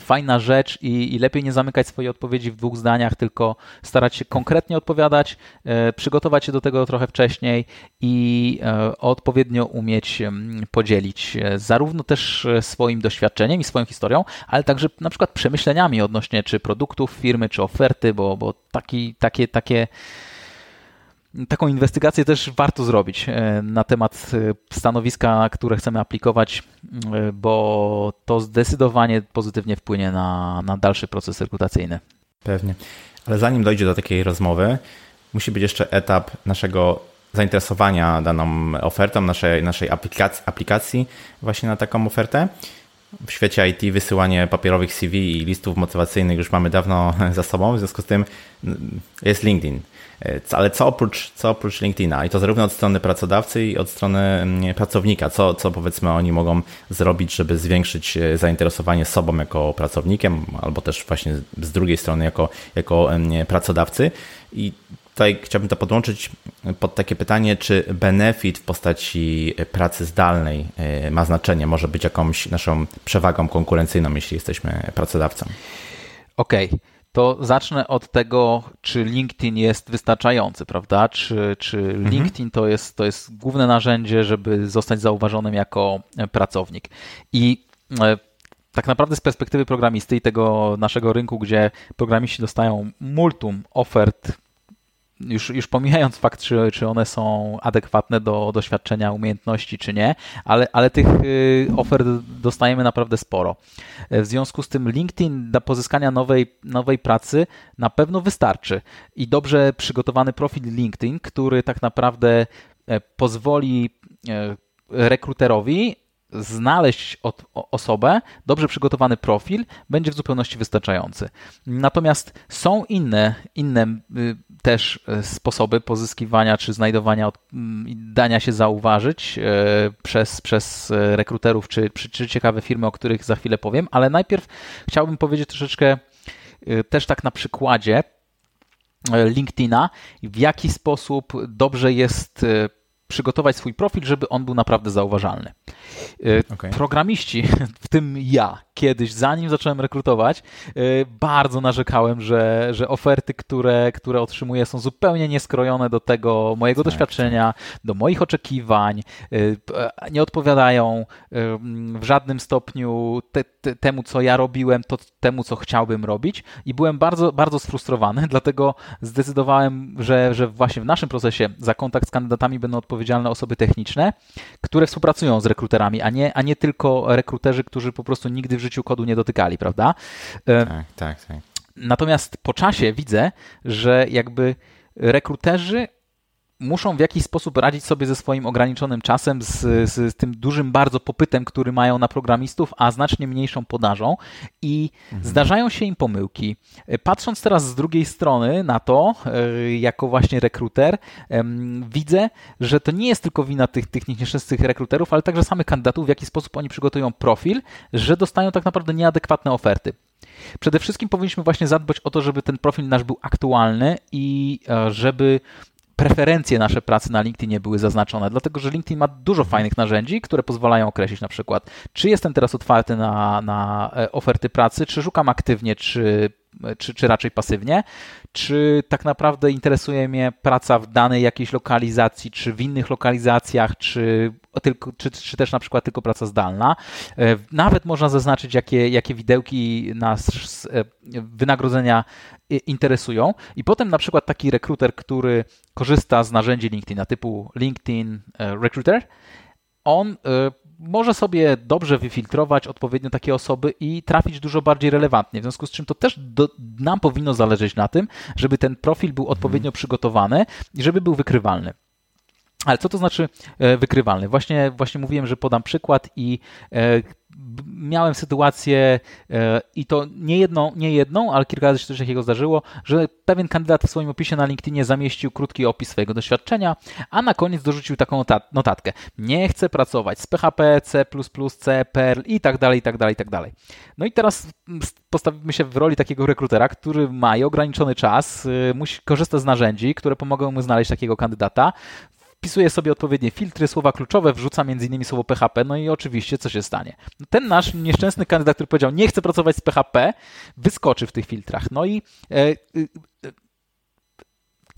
fajna rzecz i, i, lepiej nie zamykać swojej odpowiedzi w dwóch zdaniach, tylko starać się konkretnie odpowiadać, e, przygotować się do tego trochę wcześniej i e, odpowiednio umieć podzielić zarówno też swoim doświadczeniem i swoją historią, ale także na przykład przemyśleniami odnośnie czy produktów firmy, czy oferty, bo, bo taki, takie, takie taką inwestygację też warto zrobić e, na temat e, stanowiska, które chcemy aplikować, e, bo to zdecydowanie pozytywnie wpłynie na, na dalszy proces rekrutacyjny. Pewnie. Ale zanim dojdzie do takiej rozmowy, musi być jeszcze etap naszego zainteresowania daną ofertą, naszej, naszej aplikacji, aplikacji właśnie na taką ofertę. W świecie IT wysyłanie papierowych CV i listów motywacyjnych już mamy dawno za sobą, w związku z tym mm, jest LinkedIn. E, ale co oprócz, co oprócz LinkedIna? I to zarówno od strony pracodawcy i od strony mm, pracownika. Co, co powiedzmy oni mogą zrobić, żeby zwiększyć e, zainteresowanie sobą jako pracownikiem, albo też właśnie z drugiej strony jako, jako mm, pracodawcy. I tutaj chciałbym to podłączyć pod takie pytanie, czy benefit w postaci pracy zdalnej e, ma znaczenie, może być jakąś naszą przewagą konkurencyjną, jeśli jesteśmy pracodawcą? Okej. Okay to zacznę od tego, czy LinkedIn jest wystarczający, prawda? Czy, czy mhm. LinkedIn to jest, to jest główne narzędzie, żeby zostać zauważonym jako pracownik. I e, tak naprawdę z perspektywy programisty i tego naszego rynku, gdzie programiści dostają multum ofert już, już pomijając fakt, czy, czy one są adekwatne do doświadczenia, umiejętności, czy nie, ale, ale tych y, ofert dostajemy naprawdę sporo. W związku z tym LinkedIn dla pozyskania nowej, nowej pracy na pewno wystarczy i dobrze przygotowany profil LinkedIn, który tak naprawdę e, pozwoli e, rekruterowi znaleźć osobę, dobrze przygotowany profil będzie w zupełności wystarczający. Natomiast są inne, inne y, też y, sposoby pozyskiwania czy znajdowania, mm, dania się zauważyć y, przez, przez rekruterów czy, czy ciekawe firmy, o których za chwilę powiem, ale najpierw chciałbym powiedzieć troszeczkę też tak na przykładzie LinkedIna, w jaki sposób dobrze jest przygotować swój profil, żeby on był naprawdę zauważalny. E, okay. Programiści, w tym ja, kiedyś, zanim zacząłem rekrutować, e, bardzo narzekałem, że, że oferty, które, które otrzymuję, są zupełnie nieskrojone do tego mojego tak, doświadczenia, tak. do moich oczekiwań, e, nie odpowiadają w żadnym stopniu te, te, temu, co ja robiłem, to temu, co chciałbym robić i byłem bardzo, bardzo sfrustrowany, dlatego zdecydowałem, że, że właśnie w naszym procesie za kontakt z kandydatami będą odpowiedzialne osoby techniczne, które współpracują z rekruterami, a nie, a nie tylko rekruterzy, którzy po prostu nigdy w życiu kodu nie dotykali, prawda? E, tak, tak, tak. Natomiast po czasie widzę, że jakby rekruterzy muszą w jakiś sposób radzić sobie ze swoim ograniczonym czasem, z, z, tym dużym bardzo popytem, który mają na programistów, a znacznie mniejszą podażą i mhm. zdarzają się im pomyłki. Patrząc teraz z drugiej strony na to, e, jako właśnie rekruter, widzę, że to nie jest tylko wina tych, tych nieszczęsnych rekruterów, ale także samych kandydatów, w jaki sposób oni przygotują profil, że dostają tak naprawdę nieadekwatne oferty. Przede wszystkim powinniśmy właśnie zadbać o to, żeby ten profil nasz był aktualny i e, żeby preferencje nasze pracy na LinkedInie były zaznaczone, dlatego że LinkedIn ma dużo fajnych narzędzi, które pozwalają określić na przykład, czy jestem teraz otwarty na, na e, oferty pracy, czy szukam aktywnie, czy czy, czy raczej pasywnie, czy tak naprawdę interesuje mnie praca w danej jakiejś lokalizacji, czy w innych lokalizacjach, czy, tylko, czy, czy też na przykład tylko praca zdalna. E, nawet można zaznaczyć, jakie, jakie widełki nas e, wynagrodzenia interesują i potem na przykład taki rekruter, który korzysta z narzędzi LinkedIna typu LinkedIn e, Recruiter, on może sobie dobrze wyfiltrować odpowiednio takie osoby i trafić dużo bardziej relevantnie. W związku z czym to też do, nam powinno zależeć na tym, żeby ten profil był odpowiednio przygotowany i żeby był wykrywalny. Ale co to znaczy e, wykrywalny? Właśnie, właśnie mówiłem, że podam przykład i e, miałem sytuację e, i to nie jedną, nie jedną, ale kilka razy się coś takiego zdarzyło, że pewien kandydat w swoim opisie na LinkedInie zamieścił krótki opis swojego doświadczenia, a na koniec dorzucił taką notatkę. Nie chcę pracować z PHP, C++, C, Perl i tak dalej, i tak dalej, i tak dalej. No i teraz postawimy się w roli takiego rekrutera, który ma ograniczony czas, y, musi korzystać z narzędzi, które pomogą mu znaleźć takiego kandydata wpisuję sobie odpowiednie filtry, słowa kluczowe, wrzucam innymi słowo PHP, no i oczywiście co się stanie? Ten nasz nieszczęsny kandydat, który powiedział, nie chcę pracować z PHP, wyskoczy w tych filtrach. No i e,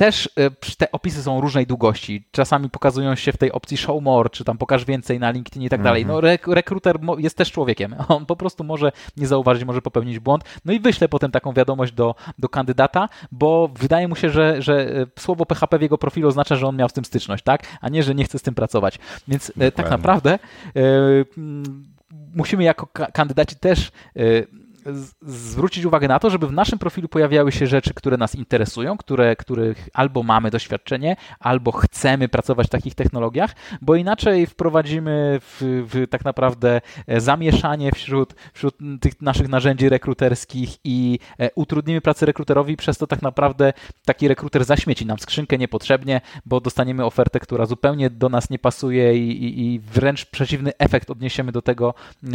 też e, te opisy są różnej długości. Czasami pokazują się w tej opcji show more, czy tam pokaż więcej na LinkedIn i tak dalej. No mhm. rekruter jest też człowiekiem. On po prostu może nie zauważyć, może popełnić błąd. No i wyślę potem taką wiadomość do, do kandydata, bo wydaje mu się, że, że e, słowo PHP w jego profilu oznacza, że on miał z tym styczność, tak? A nie, że nie chce z tym pracować. Więc e, tak Dokładnie. tak naprawdę musimy jako kandydaci też zwrócić uwagę na to, żeby w naszym profilu pojawiały się rzeczy, które nas interesują, które, których albo mamy doświadczenie, albo chcemy pracować w takich technologiach, bo inaczej wprowadzimy w, w tak naprawdę e, zamieszanie wśród, wśród tych naszych narzędzi rekruterskich i e, utrudnimy pracę rekruterowi, przez to tak naprawdę taki rekruter zaśmieci nam skrzynkę niepotrzebnie, bo dostaniemy ofertę, która zupełnie do nas nie pasuje i, i, i wręcz przeciwny efekt odniesiemy do tego,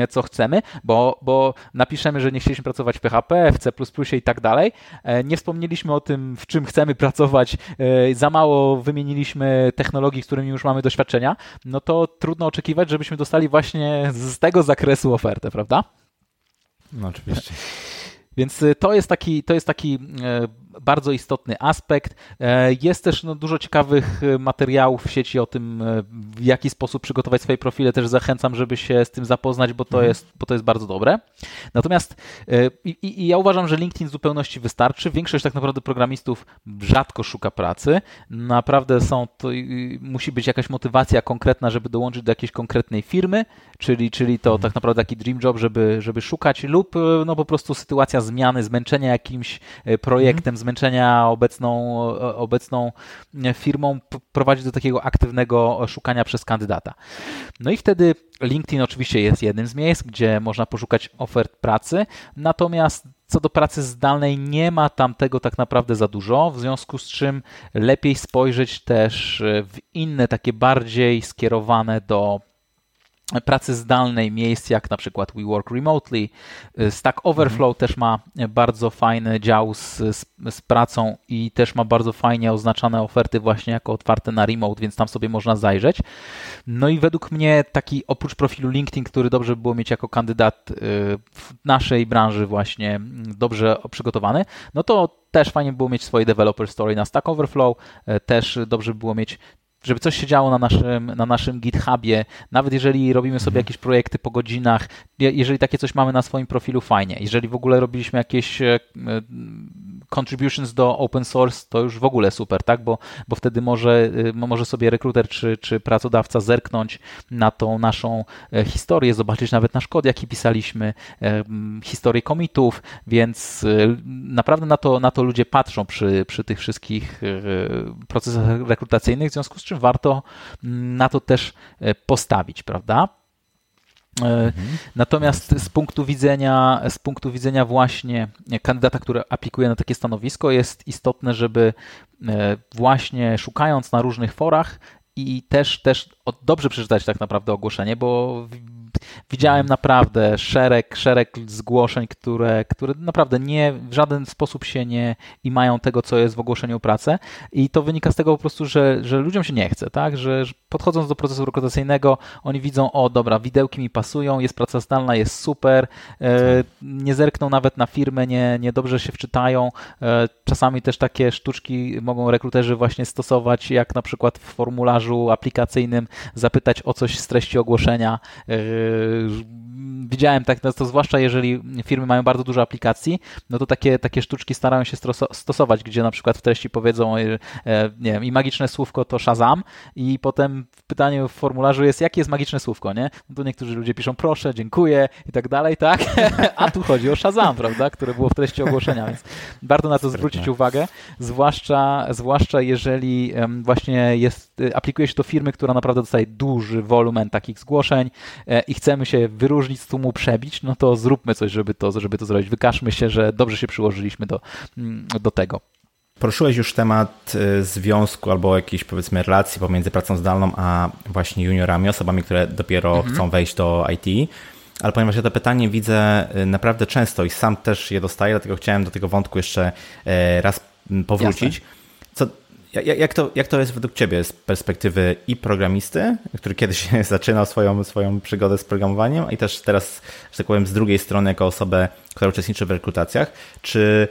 co chcemy, bo, bo napiszemy, że nie chcieliśmy pracować w PHP, w C++ i tak dalej. E, nie wspomnieliśmy o tym, w czym chcemy pracować, e, za mało wymieniliśmy technologii, z którymi już mamy doświadczenia, no to trudno oczekiwać, żebyśmy dostali właśnie z tego zakresu ofertę, prawda? No oczywiście. Więc y, to jest taki, to jest taki e, bardzo istotny aspekt. E, jest też no, dużo ciekawych e, materiałów w sieci o tym, w jaki sposób przygotować swoje profile. Też zachęcam, żeby się z tym zapoznać, bo to, mhm. jest, bo to jest bardzo dobre. Natomiast i, i, ja uważam, że LinkedIn w zupełności wystarczy. Większość tak naprawdę programistów rzadko szuka pracy. Naprawdę są to, musi być jakaś motywacja konkretna, żeby dołączyć do jakiejś konkretnej firmy, czyli, czyli to mhm. tak naprawdę taki dream job, żeby, żeby szukać lub no po prostu sytuacja zmiany, zmęczenia jakimś e, projektem, mhm. zmęczenia obecną, e, obecną e, firmą prowadzi do takiego aktywnego szukania przez kandydata. No i wtedy LinkedIn oczywiście jest jednym z miejsc, gdzie można poszukać ofert pracy, natomiast co do pracy zdalnej nie ma tam tego tak naprawdę za dużo, w związku z czym lepiej spojrzeć też w inne takie bardziej skierowane do pracy zdalnej miejsc, jak na przykład We Work Remotely. Stack Overflow mhm. też ma bardzo fajny dział z, z, z, pracą i też ma bardzo fajnie oznaczane oferty właśnie jako otwarte na remote, więc tam sobie można zajrzeć. No i według mnie taki oprócz profilu LinkedIn, który dobrze by było mieć jako kandydat y, w naszej branży właśnie dobrze przygotowany, no to też fajnie było mieć swoje developer story na Stack Overflow, y, też dobrze by było mieć żeby coś się działo na naszym, na naszym GitHubie, nawet jeżeli robimy sobie mhm. jakieś projekty po godzinach, jeżeli takie coś mamy na swoim profilu, fajnie. Jeżeli w ogóle robiliśmy jakieś e, contributions do open source, to już w ogóle super, tak? Bo, bo wtedy może, y, może sobie rekruter czy, czy pracodawca zerknąć na tą naszą e, historię, zobaczyć nawet nasz kod, jaki pisaliśmy, e, historię commitów, więc y, naprawdę na to, na to ludzie patrzą przy, przy tych wszystkich procesach rekrutacyjnych, w związku z czym warto na to też postawić, prawda? Mhm. Natomiast z punktu widzenia, z punktu widzenia właśnie kandydata, który aplikuje na takie stanowisko, jest istotne, żeby e, właśnie szukając na różnych forach i też, też dobrze przeczytać tak naprawdę ogłoszenie, bo widziałem naprawdę szereg, szereg zgłoszeń, które, które naprawdę nie, w żaden sposób się nie i mają tego, co jest w ogłoszeniu pracy i to wynika z tego po prostu, że, że ludziom się nie chce, tak, że podchodząc do procesu rekrutacyjnego, oni widzą, o dobra, widełki mi pasują, jest praca zdalna, jest super, e, nie zerkną nawet na firmę, nie, nie dobrze się wczytają. E, czasami też takie sztuczki mogą rekruterzy właśnie stosować, jak na przykład w formularzu aplikacyjnym zapytać o coś z treści ogłoszenia, e, widziałem tak, no to zwłaszcza jeżeli firmy mają bardzo dużo aplikacji, no to takie, takie sztuczki starają się stosować, gdzie na przykład w treści powiedzą, e, nie wiem, i magiczne słówko to Shazam i potem w pytaniu w formularzu jest, jakie jest magiczne słówko, nie? No to niektórzy ludzie piszą proszę, dziękuję i tak dalej, tak? A tu chodzi o Shazam, prawda? Które było w treści ogłoszenia, więc warto na to zwrócić uwagę, zwłaszcza, zwłaszcza jeżeli właśnie jest, y, aplikuje się do firmy, która naprawdę dostaje duży wolumen takich zgłoszeń e, i chcemy się wyróżnić z tłumu przebić, no to zróbmy coś, żeby to, żeby to zrobić. Wykażmy się, że dobrze się przyłożyliśmy do, mm, do tego. Poruszyłeś już temat y, związku albo jakiejś powiedzmy relacji pomiędzy pracą zdalną a właśnie juniorami, osobami, które dopiero mhm. chcą wejść do IT. Ale ponieważ ja to pytanie widzę y, naprawdę często i sam też je dostaję, dlatego chciałem do tego wątku jeszcze raz powrócić. Co, Jak, to, jak to jest według Ciebie z perspektywy i programisty, który kiedyś zaczynał swoją, swoją przygodę z programowaniem, i też teraz, że tak powiem, z drugiej strony, jako osobę, która uczestniczy w rekrutacjach, czy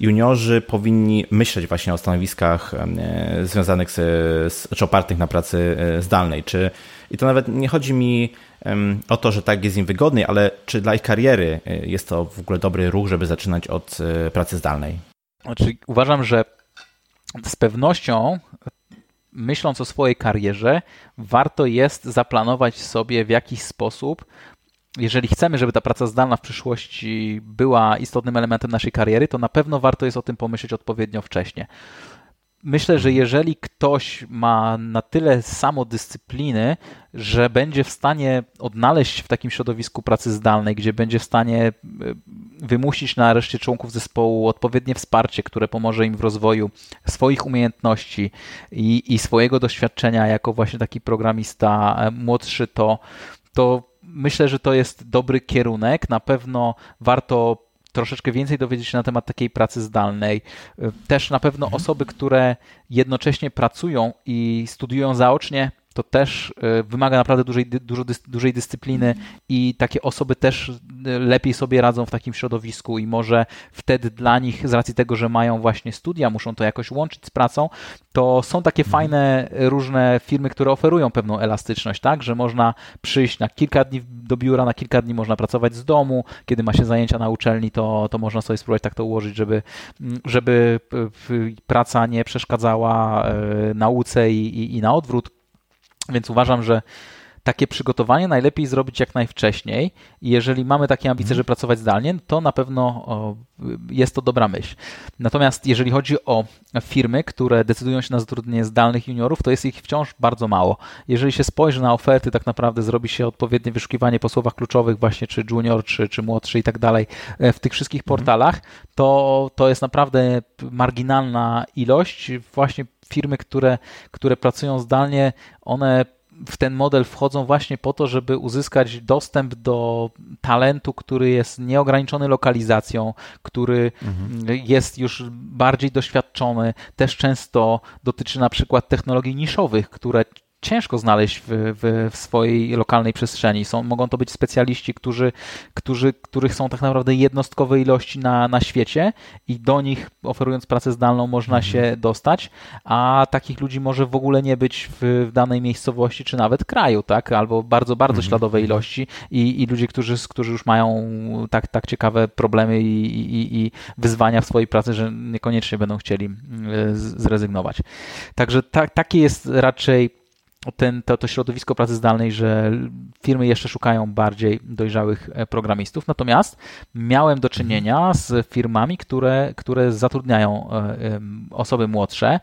juniorzy powinni myśleć właśnie o stanowiskach e, związanych z, z czy opartych na pracy e, zdalnej. Czy, I to nawet nie chodzi mi o to, że tak jest im wygodniej, ale czy dla ich kariery e, jest to w ogóle dobry ruch, żeby zaczynać od pracy zdalnej? Znaczy, uważam, że z pewnością myśląc o swojej karierze, warto jest zaplanować sobie w jakiś sposób jeżeli chcemy, żeby ta praca zdalna w przyszłości była istotnym elementem naszej kariery, to na pewno warto jest o tym pomyśleć odpowiednio wcześnie. Myślę, że jeżeli ktoś ma na tyle samodyscypliny, że będzie w stanie odnaleźć w takim środowisku pracy zdalnej, gdzie będzie w stanie e, wymusić na reszcie członków zespołu odpowiednie wsparcie, które pomoże im w rozwoju swoich umiejętności i, i swojego doświadczenia jako właśnie taki programista e, młodszy, to, to myślę, że to jest dobry kierunek. Na pewno warto troszeczkę więcej dowiedzieć się na temat takiej pracy zdalnej. Też na pewno mhm. osoby, które jednocześnie pracują i studiują zaocznie, to też e, wymaga naprawdę dużej, dużo, dużej dyscypliny i takie osoby też e, lepiej sobie radzą w takim środowisku i może wtedy dla nich, z racji tego, że mają właśnie studia, muszą to jakoś łączyć z pracą, to są takie mhm. fajne różne firmy, które oferują pewną elastyczność, tak, że można przyjść na kilka dni do biura, na kilka dni można pracować z domu, kiedy ma się zajęcia na uczelni, to, to można sobie spróbować tak to ułożyć, żeby, żeby praca nie przeszkadzała nauce i, i, i na odwrót. Więc uważam, że takie przygotowanie najlepiej zrobić jak najwcześniej i jeżeli mamy takie ambicje, mhm. żeby pracować zdalnie, to na pewno jest to dobra myśl. Natomiast jeżeli chodzi o firmy, które decydują się na zatrudnienie zdalnych juniorów, to jest ich wciąż bardzo mało. Jeżeli się spojrzy na oferty, tak naprawdę zrobi się odpowiednie wyszukiwanie po słowach kluczowych właśnie czy junior, czy, czy młodszy i tak dalej e, w tych wszystkich mhm. portalach, to, to jest naprawdę marginalna ilość właśnie firmy, które, które pracują zdalnie, one w ten model wchodzą właśnie po to, żeby uzyskać dostęp do talentu, który jest nieograniczony lokalizacją, który mhm. jest już bardziej doświadczony. Też często dotyczy na przykład technologii niszowych, które ciężko znaleźć w, w, w, swojej lokalnej przestrzeni. Są, mogą to być specjaliści, którzy, którzy, których są tak naprawdę jednostkowe ilości na, na świecie i do nich oferując pracę zdalną można mhm. się dostać, a takich ludzi może w ogóle nie być w, w danej miejscowości czy nawet kraju, tak? Albo bardzo, bardzo mhm. śladowe ilości i, i ludzie, którzy, którzy już mają tak, tak ciekawe problemy i, i, i wyzwania w swojej pracy, że niekoniecznie będą chcieli mm, zrezygnować. Także ta, takie jest raczej ten, to, to środowisko pracy zdalnej, że firmy jeszcze szukają bardziej dojrzałych e, programistów. Natomiast miałem do czynienia z firmami, które, które zatrudniają e, osoby młodsze.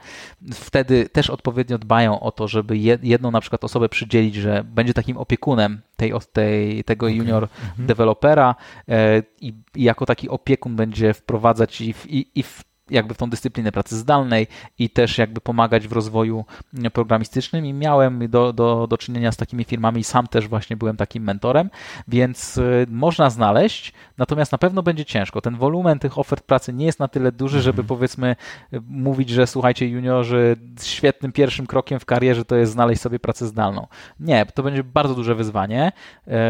Wtedy też odpowiednio dbają o to, żeby jedną na przykład osobę przydzielić, że będzie takim opiekunem tej, tej, tego okay. junior mhm. dewelopera e, i, i, jako taki opiekun będzie wprowadzać i, i, i w jakby w tą dyscyplinę pracy zdalnej i też jakby pomagać w rozwoju programistycznym i miałem do, do, do czynienia z takimi firmami i sam też właśnie byłem takim mentorem, więc y, można znaleźć, natomiast na pewno będzie ciężko. Ten wolumen tych ofert pracy nie jest na tyle duży, żeby mhm. powiedzmy mówić, że słuchajcie juniorzy, świetnym pierwszym krokiem w karierze to jest znaleźć sobie pracę zdalną. Nie, to będzie bardzo duże wyzwanie. E,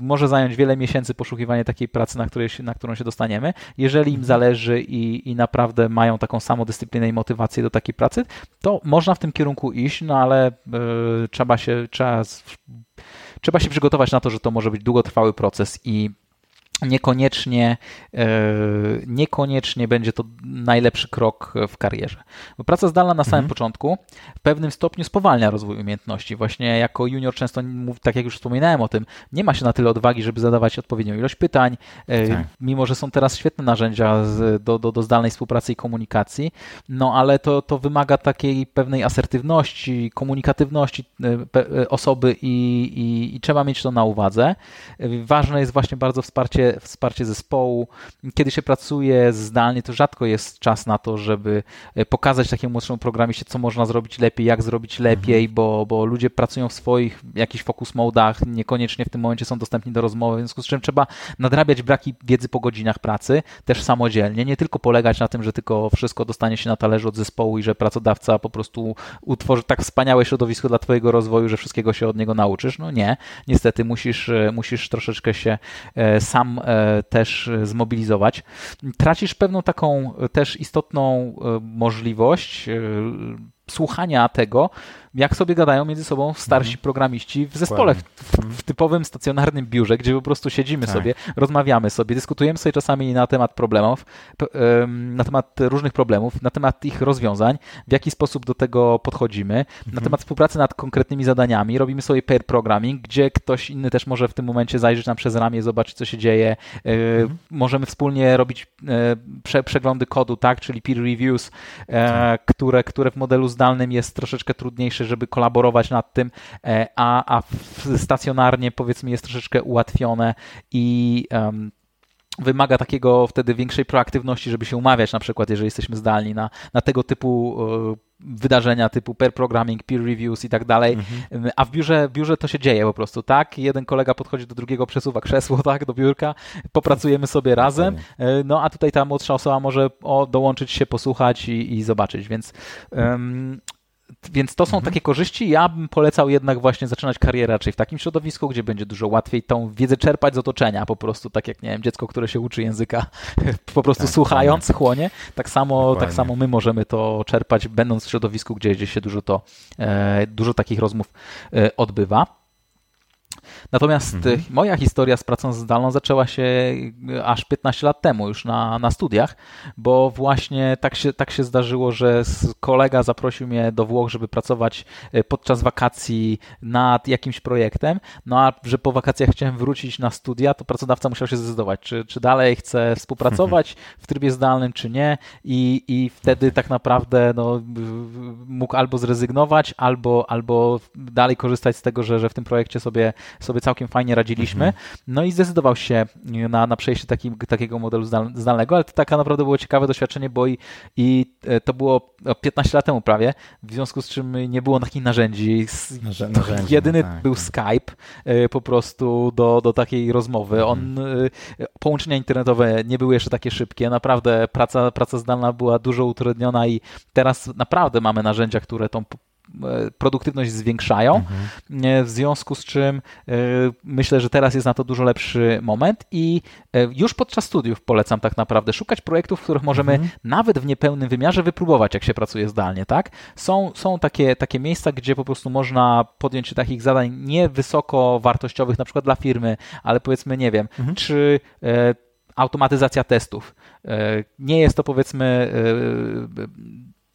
może zająć wiele miesięcy poszukiwanie takiej pracy, na, której na którą się dostaniemy. Jeżeli im mhm. zależy i, i naprawdę naprawdę mają taką samodyscyplinę i motywację do takiej pracy, to można w tym kierunku iść, no ale y, trzeba się, trzeba, trzeba się przygotować na to, że to może być długotrwały proces i niekoniecznie, e, niekoniecznie będzie to najlepszy krok w karierze. Bo praca zdalna na samym mhm. początku w pewnym stopniu spowalnia rozwój umiejętności. Właśnie jako junior często, tak jak już wspominałem o tym, nie ma się na tyle odwagi, żeby zadawać odpowiednią ilość pytań, e, tak. mimo że są teraz świetne narzędzia do, do, do zdalnej współpracy i komunikacji, no ale to, to wymaga takiej pewnej asertywności, komunikatywności e, osoby i, i, i trzeba mieć to na uwadze. Ważne jest właśnie bardzo wsparcie wsparcie, wsparcie zespołu. Kiedy się pracuje zdalnie, to rzadko jest czas na to, żeby e, pokazać takiemu młodszemu programiście, co można zrobić lepiej, jak zrobić lepiej, mhm. bo, bo ludzie pracują w swoich jakichś focus modach, niekoniecznie w tym momencie są dostępni do rozmowy, w związku z czym trzeba nadrabiać braki wiedzy po godzinach pracy, też samodzielnie, nie tylko polegać na tym, że tylko wszystko dostanie się na talerzu od zespołu i że pracodawca po prostu utworzy tak wspaniałe środowisko dla twojego rozwoju, że wszystkiego się od niego nauczysz. No nie, niestety musisz, e, musisz troszeczkę się e, sam e, też zmobilizować. Tracisz pewną taką też istotną możliwość słuchania tego, jak sobie gadają między sobą starsi mhm. programiści w zespole, w, w, typowym stacjonarnym biurze, gdzie po prostu siedzimy tak. sobie, rozmawiamy sobie, dyskutujemy sobie czasami na temat problemów, na temat różnych problemów, na temat ich rozwiązań, w jaki sposób do tego podchodzimy, mhm. na temat współpracy nad konkretnymi zadaniami, robimy sobie pair programming, gdzie ktoś inny też może w tym momencie zajrzeć nam przez ramię, zobaczyć, co się dzieje. E, mhm. Możemy wspólnie robić e, prze, przeglądy kodu, tak, czyli peer reviews, e, tak. które, które w modelu zdalnym jest troszeczkę trudniejsze żeby kolaborować nad tym, e, a, a stacjonarnie powiedzmy jest troszeczkę ułatwione i um, wymaga takiego wtedy większej proaktywności, żeby się umawiać, na przykład, jeżeli jesteśmy zdalni na, na tego typu e, wydarzenia typu pair programming, peer reviews i tak dalej, mhm. a w biurze, w biurze to się dzieje po prostu, tak? Jeden kolega podchodzi do drugiego, przesuwa krzesło, tak, do biurka, popracujemy sobie razem, e, no a tutaj ta młodsza osoba może o, dołączyć się, posłuchać i, i zobaczyć, więc um, więc to są mhm. takie korzyści. Ja bym polecał jednak właśnie zaczynać karierę raczej w takim środowisku, gdzie będzie dużo łatwiej tą wiedzę czerpać z otoczenia, po prostu tak jak, nie wiem, dziecko, które się uczy języka, po prostu tak, słuchając, tak. chłonie. Tak samo, tak samo my możemy to czerpać, będąc w środowisku, gdzie, gdzie się dużo to, e, dużo takich rozmów e, odbywa. Natomiast mhm. Y, moja historia z pracą zdalną zaczęła się y, aż 15 lat temu, już na, na studiach, bo właśnie tak się, tak się zdarzyło, że kolega zaprosił mnie do Włoch, żeby pracować y, podczas wakacji nad jakimś projektem. No a że po wakacjach chciałem wrócić na studia, to pracodawca musiał się zdecydować, czy, czy dalej chce współpracować w trybie zdalnym, czy nie. I, i wtedy tak naprawdę no, mógł albo zrezygnować, albo, albo dalej korzystać z tego, że, że w tym projekcie sobie sobie całkiem fajnie radziliśmy. Mhm. No i zdecydował się na, na przejście taki, takiego modelu zdalnego, ale to taka naprawdę było ciekawe doświadczenie, bo i, i e, to było 15 lat temu prawie, w związku z czym nie było takich narzędzi. narzędzi Jedyny no tak, był tak. Skype e, po prostu do, do takiej rozmowy. Mhm. On, e, połączenia internetowe nie były jeszcze takie szybkie. Naprawdę praca, praca zdalna była dużo utrudniona i teraz naprawdę mamy narzędzia, które tą produktywność zwiększają, mhm. E, w związku z czym e, myślę, że teraz jest na to dużo lepszy moment i już podczas studiów polecam tak naprawdę szukać projektów, w których możemy mhm. nawet w niepełnym wymiarze wypróbować, jak się pracuje zdalnie, tak? Są, są takie, takie miejsca, gdzie po prostu można podjąć się takich zadań niewysoko wartościowych, na przykład dla firmy, ale powiedzmy, nie wiem, mhm. czy automatyzacja testów. Nie jest to powiedzmy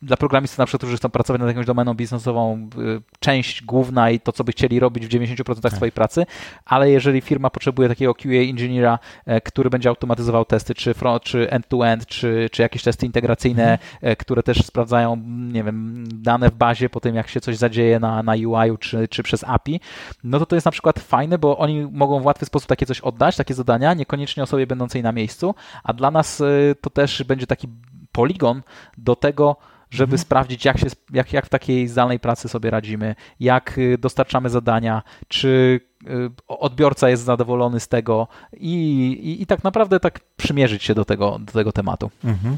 dla programistów na przykład, którzy chcą pracować nad jakąś domeną biznesową, y, część główna i to, co by chcieli robić w 90% tak. swojej pracy, ale jeżeli firma potrzebuje takiego QA inżyniera, e, który będzie automatyzował testy, czy front, czy end-to-end, czy, czy jakieś testy integracyjne, mhm. E, które też sprawdzają, nie wiem, dane w bazie po tym, jak się coś zadzieje na, na UI-u, czy, czy przez API, no to to jest na przykład fajne, bo oni mogą w łatwy sposób takie coś oddać, takie zadania, niekoniecznie osobie będącej na miejscu, a dla nas y, to też będzie taki poligon do tego, żeby mhm. sprawdzić, jak, się, jak, jak w takiej zdalnej pracy sobie radzimy, jak y, dostarczamy zadania, czy y, odbiorca jest zadowolony z tego i, i, i tak naprawdę tak przymierzyć się do tego, do tego tematu. Mhm.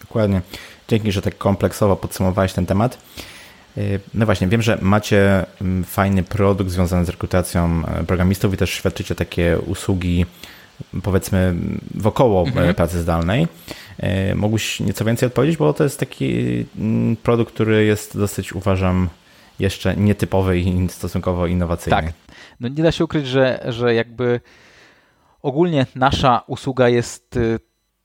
Dokładnie. Dzięki, że tak kompleksowo podsumowałeś ten temat. Y, no właśnie, wiem, że macie mm, fajny produkt związany z rekrutacją e, programistów i też świadczycie takie usługi powiedzmy wokoło mhm. pracy zdalnej. E, mógłbyś nieco więcej odpowiedzieć, bo to jest taki mm, produkt, który jest dosyć, uważam, jeszcze nietypowy i stosunkowo innowacyjny. Tak. No nie da się ukryć, że, że jakby ogólnie nasza usługa jest y,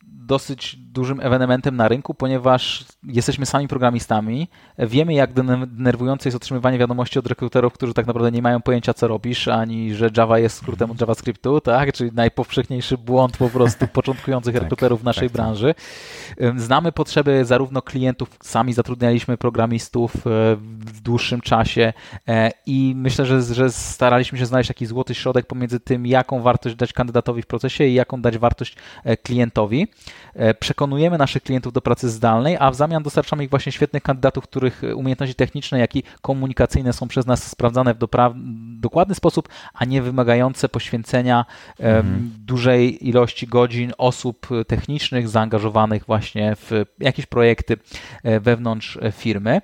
dosyć dużym ewenementem na rynku, ponieważ jesteśmy sami programistami. Wiemy, jak denerwujące jest otrzymywanie wiadomości od rekruterów, którzy tak naprawdę nie mają pojęcia, co robisz, ani że Java jest skrótem od JavaScriptu, tak? Czyli najpowszechniejszy błąd po prostu początkujących tak, rekruterów w naszej tak, tak. branży. Znamy potrzeby zarówno klientów, sami zatrudnialiśmy programistów e, w dłuższym czasie e, i myślę, że, że staraliśmy się znaleźć taki złoty środek pomiędzy tym, jaką wartość dać kandydatowi w procesie i jaką dać wartość e, klientowi. Przekonujemy naszych klientów do pracy zdalnej, a w zamian dostarczamy ich właśnie świetnych kandydatów, których umiejętności techniczne, jak i komunikacyjne są przez nas sprawdzane w dokładny sposób, a nie wymagające poświęcenia mhm. dużej ilości godzin osób technicznych zaangażowanych właśnie w jakieś projekty e, wewnątrz e, firmy.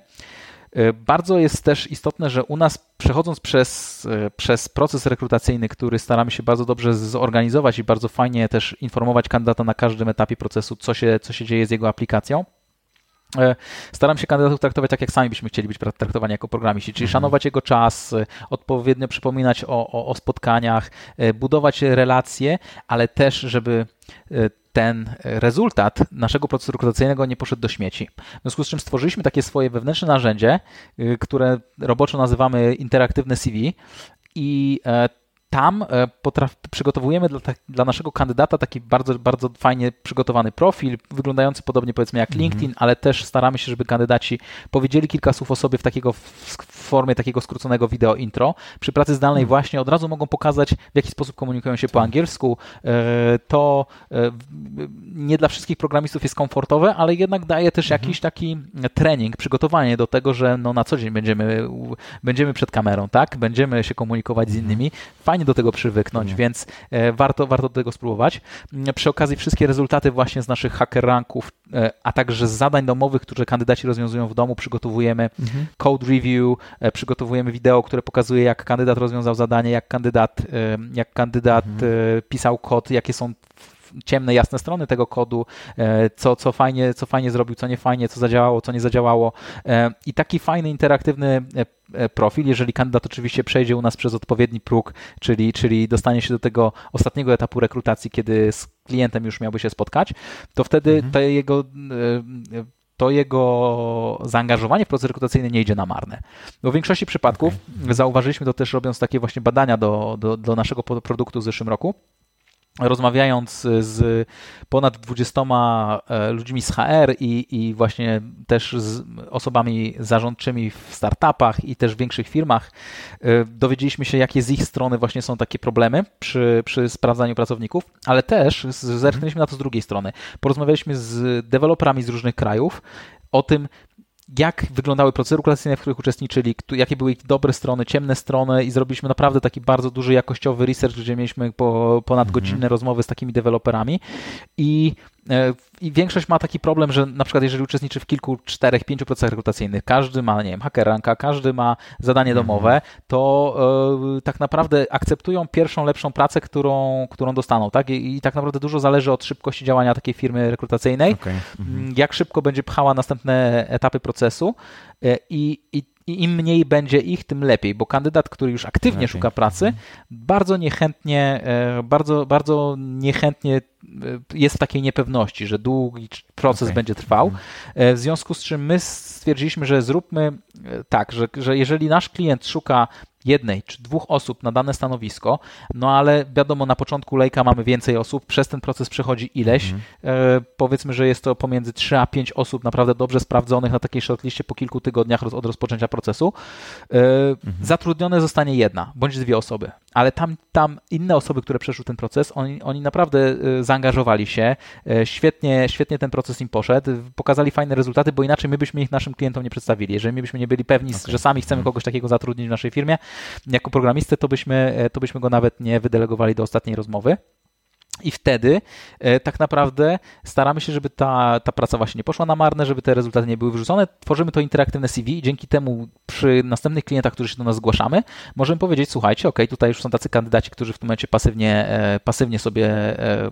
E, bardzo jest też istotne, że u nas przechodząc przez, przez proces rekrutacyjny, który staramy się bardzo dobrze zorganizować i bardzo fajnie też informować kandydata na każdym etapie procesu, co się, co się dzieje z jego aplikacją, Staram się kandydatów traktować tak, jak sami byśmy chcieli być traktowani jako programiści, czyli mhm. szanować jego czas, odpowiednio przypominać o, o, o spotkaniach, budować relacje, ale też, żeby ten rezultat naszego procesu rekrutacyjnego nie poszedł do śmieci. W związku z czym stworzyliśmy takie swoje wewnętrzne narzędzie, y, które roboczo nazywamy interaktywne CV i e, tam e, potraf, przygotowujemy dla, dla, naszego kandydata taki bardzo, bardzo fajnie przygotowany profil, wyglądający podobnie powiedzmy jak mhm. LinkedIn, mm -hmm. ale też staramy się, żeby kandydaci powiedzieli kilka słów o sobie w, takiego, w formie takiego skróconego wideo intro. Przy pracy zdalnej mm. właśnie od razu mogą pokazać, w jaki sposób komunikują się po tak. angielsku. E, to e, nie dla wszystkich programistów jest komfortowe, ale jednak daje też mm -hmm. jakiś taki trening, przygotowanie do tego, że no na co dzień będziemy, będziemy przed kamerą, tak? Będziemy się komunikować z mhm. innymi. Fajnie do tego przywyknąć, mm. więc e, warto, warto do tego spróbować. Mm, przy okazji wszystkie rezultaty właśnie z naszych hacker ranków, e, a także z zadań domowych, które kandydaci rozwiązują w domu, przygotowujemy mm-hmm. code review, e, przygotowujemy wideo, które pokazuje, jak kandydat rozwiązał zadanie, jak kandydat, jak kandydat mm-hmm. pisał kod, jakie są ciemne, jasne strony tego kodu, co, co, fajnie, co fajnie zrobił, co nie fajnie, co zadziałało, co nie zadziałało. I taki fajny, interaktywny E, profil, jeżeli kandydat oczywiście przejdzie u nas przez odpowiedni próg, czyli, czyli dostanie się do tego ostatniego etapu rekrutacji, kiedy z klientem już miałby się spotkać, to wtedy mhm. to jego e, to jego zaangażowanie w proces rekrutacyjny nie idzie na marne. Bo w większości przypadków okay. zauważyliśmy to też robiąc takie właśnie badania do, do, do naszego produktu w zeszłym roku, rozmawiając z ponad 20 e, ludźmi z HR i, i właśnie też z osobami zarządczymi w startupach i też w większych firmach, e, dowiedzieliśmy się, jakie z ich strony właśnie są takie problemy przy, przy sprawdzaniu pracowników, ale też zerknęliśmy na to z drugiej strony. Porozmawialiśmy z deweloperami z różnych krajów o tym, jak wyglądały procesy rekrutacyjne, w których uczestniczyli, jakie były ich dobre strony, ciemne strony i zrobiliśmy naprawdę taki bardzo duży jakościowy research, gdzie mieliśmy po, ponad mhm. godzinne rozmowy z takimi deweloperami i I większość ma taki problem, że na przykład jeżeli uczestniczy w kilku, czterech, pięciu procesach rekrutacyjnych, każdy ma, nie wiem, hackeranka, każdy ma zadanie mhm. domowe, to e, tak naprawdę akceptują pierwszą, lepszą pracę, którą, którą dostaną, tak? I, I, tak naprawdę dużo zależy od szybkości działania takiej firmy rekrutacyjnej, okay. mhm. jak szybko będzie pchała następne etapy procesu e, i, i i im mniej będzie ich, tym lepiej, bo kandydat, który już aktywnie lepiej. szuka pracy, mhm. bardzo niechętnie, bardzo, bardzo niechętnie jest w takiej niepewności, że długi proces okay. będzie trwał. Mhm. E, w związku z czym my stwierdziliśmy, że zróbmy e, tak, że, że jeżeli nasz klient szuka jednej czy dwóch osób na dane stanowisko, no ale wiadomo, na początku lejka mamy więcej osób, przez ten proces przechodzi ileś. Mhm. E, powiedzmy, że jest to pomiędzy 3 a 5 osób naprawdę dobrze sprawdzonych na takiej shortliście po kilku tygodniach od rozpoczęcia procesu. E, mhm. Zatrudnione zostanie jedna bądź dwie osoby, ale tam, tam inne osoby, które przeszły ten proces, oni, oni naprawdę e, zaangażowali się, świetnie, świetnie ten proces im poszedł, pokazali fajne rezultaty, bo inaczej my byśmy ich naszym klientom nie przedstawili. Jeżeli my byśmy nie byli pewni, okay. że sami chcemy mhm. kogoś takiego zatrudnić w naszej firmie, jako programistę, to byśmy, e, to byśmy go nawet nie wydelegowali do ostatniej rozmowy. I wtedy e, tak naprawdę staramy się, żeby ta, ta praca właśnie nie poszła na marne, żeby te rezultaty nie były wyrzucone. Tworzymy to interaktywne CV i dzięki temu przy następnych klientach, którzy się do nas zgłaszamy, możemy powiedzieć, słuchajcie, ok, tutaj już są tacy kandydaci, którzy w tym momencie pasywnie, e, pasywnie sobie e,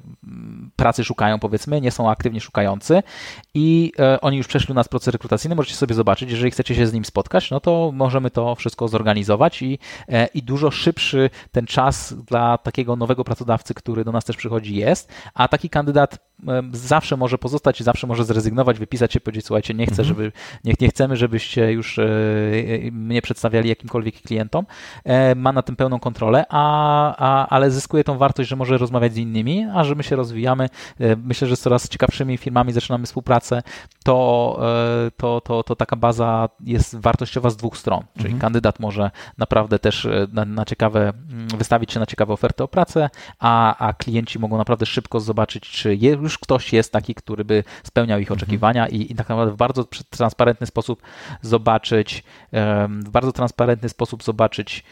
pracy szukają, powiedzmy, nie są aktywnie szukający i oni już przeszli u nas proces rekrutacyjny, możecie sobie zobaczyć, jeżeli chcecie się z nim spotkać, no to możemy to wszystko zorganizować i, i dużo szybszy ten czas dla takiego nowego pracodawcy, który do nas też przychodzi, jest, a taki kandydat zawsze może pozostać i zawsze może zrezygnować, wypisać się, powiedzieć, słuchajcie, nie chcę, mhm. żeby, nie, nie chcemy, żebyście już mnie przedstawiali jakimkolwiek klientom. Ma na tym pełną kontrolę, a, a, ale zyskuje tą wartość, że może rozmawiać z innymi, a że my się rozwijamy. Myślę, że z coraz ciekawszymi firmami zaczynamy współpracę, to, to, to, to taka baza jest wartościowa z dwóch stron, czyli mhm. kandydat może naprawdę też na, na ciekawe, wystawić się na ciekawe oferty o pracę, a, a klienci mogą naprawdę szybko zobaczyć, czy już ktoś jest taki, który by spełniał ich mhm. oczekiwania mhm. i, i tak naprawdę w bardzo transparentny sposób zobaczyć, w bardzo transparentny sposób zobaczyć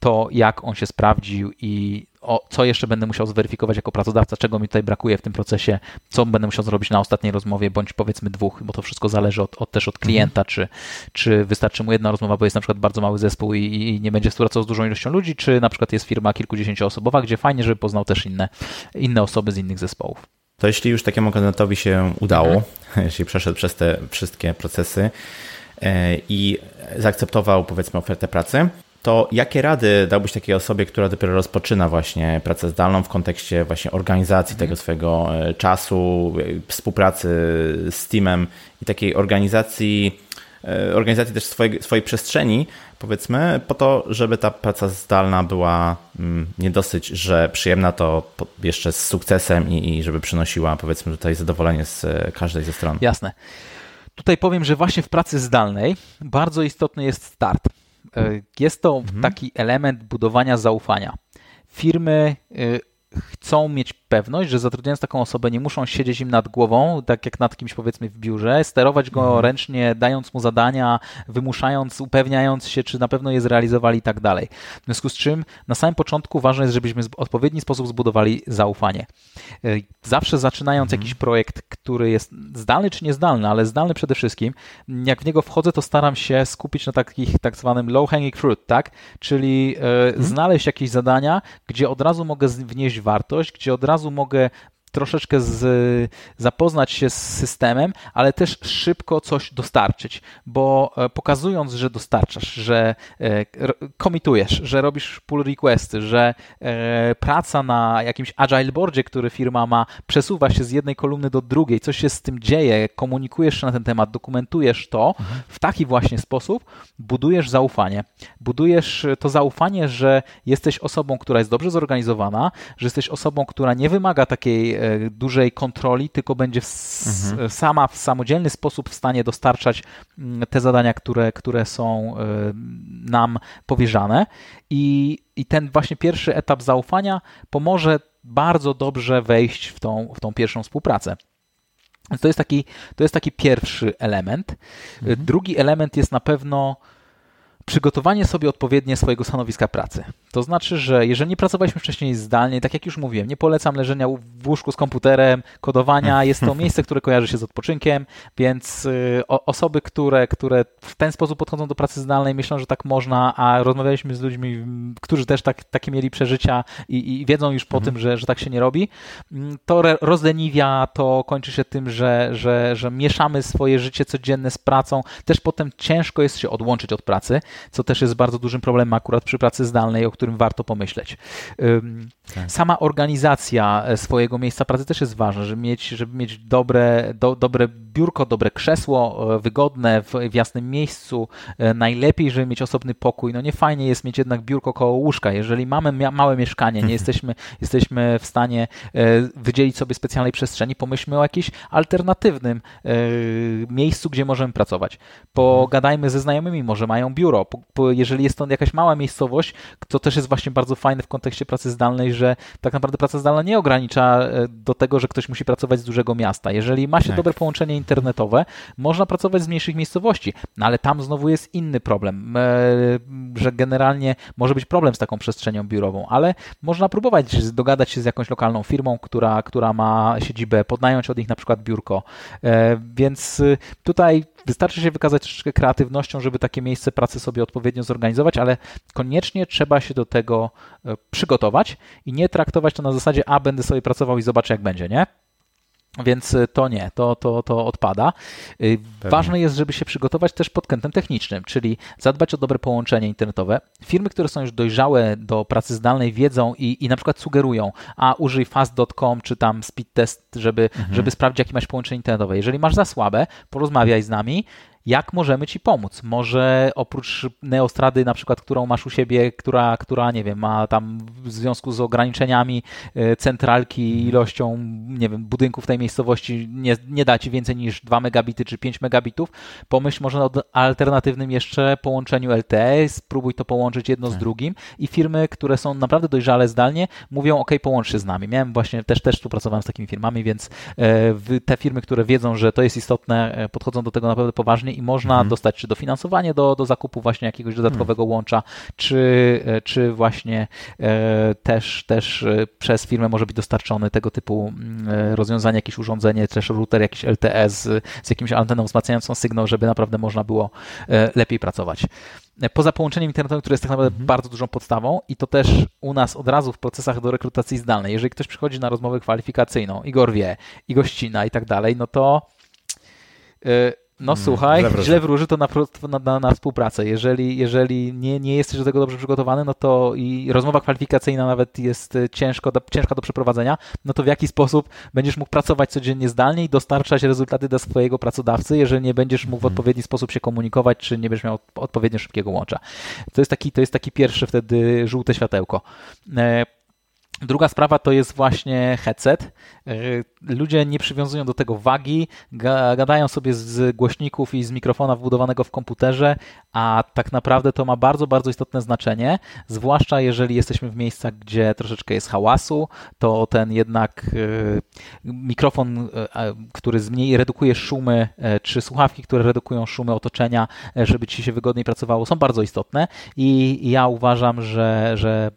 to, jak on się sprawdził i o, co jeszcze będę musiał zweryfikować jako pracodawca, czego mi tutaj brakuje w tym procesie, co będę musiał zrobić na ostatniej rozmowie, bądź powiedzmy dwóch, bo to wszystko zależy od, od też od klienta, mhm. czy, czy wystarczy mu jedna rozmowa, bo jest na przykład bardzo mały zespół i, i nie będzie współpracował z dużą ilością ludzi, czy na przykład jest firma kilkudziesięcioosobowa, gdzie fajnie, żeby poznał też inne, inne osoby z innych zespołów. To jeśli już takiemu kandydatowi się udało, mhm. jeśli przeszedł przez te wszystkie procesy e, i zaakceptował powiedzmy ofertę pracy, to jakie rady dałbyś takiej osobie, która dopiero rozpoczyna właśnie pracę zdalną w kontekście właśnie organizacji mhm. tego swojego e, czasu, e, współpracy z teamem i takiej organizacji, organizacji też swojej, swojej przestrzeni, powiedzmy, po to, żeby ta praca zdalna była mm, nie dosyć, że przyjemna, to jeszcze z sukcesem i, i żeby przynosiła, powiedzmy, tutaj zadowolenie z każdej ze stron. Jasne. Tutaj powiem, że właśnie w pracy zdalnej bardzo istotny jest start. E, jest to mhm. taki element budowania zaufania. Firmy chcą mieć pewność, że zatrudniając taką osobę nie muszą siedzieć im nad głową, tak jak nad kimś powiedzmy w biurze, sterować go mhm. ręcznie, dając mu zadania, wymuszając, upewniając się, czy na pewno je zrealizowali i tak dalej. W związku z czym na samym początku ważne jest, żebyśmy w odpowiedni sposób zbudowali zaufanie. E, zawsze zaczynając mhm. jakiś projekt, który jest zdalny czy niezdalny, ale zdalny przede wszystkim, jak w niego wchodzę, to staram się skupić na takich tak zwanym low hanging fruit, tak? Czyli e, mhm. znaleźć jakieś zadania, gdzie od razu mogę wnieść wartość, gdzie od razu razu mogę troszeczkę z, zapoznać się z systemem, ale też szybko coś dostarczyć, bo e, pokazując, że dostarczasz, że e, komitujesz, że robisz pull requesty, że e, praca na jakimś agile boardzie, który firma ma, przesuwa się z jednej kolumny do drugiej, coś się z tym dzieje, komunikujesz się na ten temat, dokumentujesz to mhm. w taki właśnie sposób, budujesz zaufanie. Budujesz to zaufanie, że jesteś osobą, która jest dobrze zorganizowana, że jesteś osobą, która nie wymaga takiej dużej kontroli, tylko będzie mhm. sama w samodzielny sposób w stanie dostarczać mm, te zadania, które, które są e, nam powierzane. I, I ten właśnie pierwszy etap zaufania pomoże bardzo dobrze wejść w tą, w tą pierwszą współpracę. To jest taki, to jest taki pierwszy element. Mhm. Drugi element jest na pewno przygotowanie sobie odpowiednie swojego stanowiska pracy. To znaczy, że jeżeli nie pracowaliśmy wcześniej zdalnie, tak jak już mówiłem, nie polecam leżenia w łóżku z komputerem, kodowania. Jest to miejsce, które kojarzy się z odpoczynkiem, więc y, osoby, które, które w ten sposób podchodzą do pracy zdalnej, myślą, że tak można, a rozmawialiśmy z ludźmi, którzy też tak, takie mieli przeżycia i, i wiedzą już po mhm. tym, że, że tak się nie robi, mm, to rozdeniwia, to kończy się tym, że, że, że mieszamy swoje życie codzienne z pracą. Też potem ciężko jest się odłączyć od pracy co też jest bardzo dużym problemem akurat przy pracy zdalnej, o którym warto pomyśleć. Tak. Sama organizacja e, swojego miejsca pracy też jest ważna, żeby mieć, żeby mieć dobre, do, dobre biurko, dobre krzesło, e, wygodne w, w jasnym miejscu. E, najlepiej, żeby mieć osobny pokój. No nie fajnie jest mieć jednak biurko koło łóżka. Jeżeli mamy małe mieszkanie, nie jesteśmy, jesteśmy w stanie wydzielić sobie specjalnej przestrzeni, pomyślmy o jakimś alternatywnym miejscu, gdzie możemy pracować. Pogadajmy ze znajomymi, może mają biuro, jeżeli jest to jakaś mała miejscowość, to też jest właśnie bardzo fajne w kontekście pracy zdalnej, że tak naprawdę praca zdalna nie ogranicza e, do tego, że ktoś musi pracować z dużego miasta. Jeżeli ma się tak. dobre połączenie internetowe, można pracować z mniejszych miejscowości, no ale tam znowu jest inny problem, e, że generalnie może być problem z taką przestrzenią biurową, ale można próbować dogadać się z jakąś lokalną firmą, która, która ma siedzibę, podnająć od nich na przykład biurko. E, więc tutaj Wystarczy się wykazać troszeczkę kreatywnością, żeby takie miejsce pracy sobie odpowiednio zorganizować, ale koniecznie trzeba się do tego e, przygotować i nie traktować to na zasadzie, a będę sobie pracował i zobaczę jak będzie, nie? Więc y, to nie, to, to, to odpada. Y, Pewnie. Ważne jest, żeby się przygotować też pod kątem technicznym, czyli zadbać o dobre połączenie internetowe. Firmy, które są już dojrzałe do pracy zdalnej, wiedzą i, i na przykład sugerują, a użyj fast.com czy tam speed test, żeby, mhm. żeby sprawdzić, jakie masz połączenie internetowe. Jeżeli masz za słabe, porozmawiaj z nami jak możemy Ci pomóc. Może oprócz Neostrady na przykład, którą masz u siebie, która, która nie wiem, ma tam w związku z ograniczeniami e, centralki mhm. ilością, nie wiem, budynków tej miejscowości nie, nie da Ci więcej niż 2 megabity czy 5 megabitów, pomyśl może o alternatywnym jeszcze połączeniu LTE, spróbuj to połączyć jedno z tak. drugim i firmy, które są naprawdę dojrzale zdalnie, mówią, ok, połącz się z nami. Miałem właśnie, też, też współpracowałem z takimi firmami, więc e, te firmy, które wiedzą, że to jest istotne, e, podchodzą do tego naprawdę poważnie i można mhm. dostać czy dofinansowanie do, do zakupu właśnie jakiegoś dodatkowego mhm. łącza, czy, e, czy właśnie e, też, też e, przez firmę może być dostarczony tego typu mm, rozwiązanie, jakieś urządzenie, też router, jakiś LTE z, z jakimś anteną wzmacniającą sygnał, żeby naprawdę można było lepiej pracować poza połączeniem internetowym, które jest tak naprawdę mhm. bardzo dużą podstawą i to też u nas od razu w procesach do rekrutacji zdalnej. Jeżeli ktoś przychodzi na rozmowę kwalifikacyjną, Igor wie, i gościna i tak dalej, no to no hmm, słuchaj, źle wróży, źle wróży to na, na, na, współpracę. Jeżeli, jeżeli nie, nie jesteś do tego dobrze przygotowany, no to i rozmowa kwalifikacyjna nawet jest e, ciężko do, ciężka do przeprowadzenia, no to w jaki sposób będziesz mógł pracować codziennie zdalnie i dostarczać rezultaty dla swojego pracodawcy, jeżeli nie będziesz mógł w hmm. odpowiedni sposób się komunikować, czy nie będziesz miał odpowiednio szybkiego łącza. To jest taki, to jest taki pierwszy wtedy żółte światełko. Druga sprawa to jest właśnie headset. E, ludzie nie przywiązują do tego wagi, gadają sobie z głośników i z mikrofona wbudowanego w komputerze, a tak naprawdę to ma bardzo, bardzo istotne znaczenie, zwłaszcza jeżeli jesteśmy w miejscach, gdzie troszeczkę jest hałasu, to ten jednak e, mikrofon, e, który zmniej redukuje szumy, czy słuchawki, które redukują szumy otoczenia, żeby ci się wygodniej pracowało, są bardzo istotne i ja uważam, że, że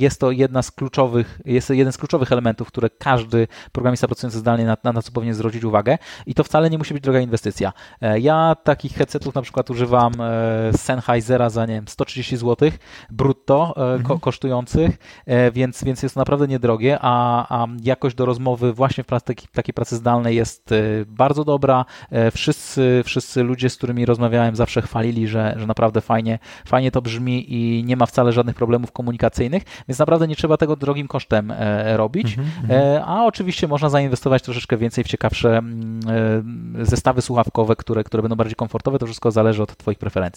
jest to jedna z kluczowych jest jeden z kluczowych elementów, które każdy programista pracujący zdalnie na, na, na co powinien zwrócić uwagę i to wcale nie musi być droga inwestycja. E, ja takich headsetów na przykład używam e, Sennheisera za nie wiem, 130 zł brutto e, mhm. ko kosztujących, więc, więc jest to naprawdę niedrogie, a, a jakość do rozmowy właśnie w pracy, takiej pracy zdalnej jest bardzo dobra. Wszyscy, wszyscy ludzie, z którymi rozmawiałem zawsze chwalili, że, że naprawdę fajnie, fajnie to brzmi i nie ma wcale żadnych problemów komunikacyjnych, więc naprawdę nie trzeba tego drogi drogim kosztem e, robić, mm -hmm. a oczywiście można zainwestować troszeczkę więcej w ciekawsze mm, e, zestawy słuchawkowe, które, które będą bardziej komfortowe. To wszystko zależy od Twoich preferencji.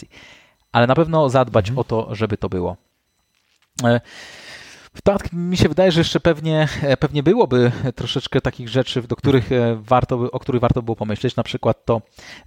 Ale na pewno zadbać -hmm. o to, żeby to było. Tak, mi się wydaje, że jeszcze pewnie, e, pewnie byłoby troszeczkę takich rzeczy, do których e, warto, o których warto było pomyśleć. Na przykład to,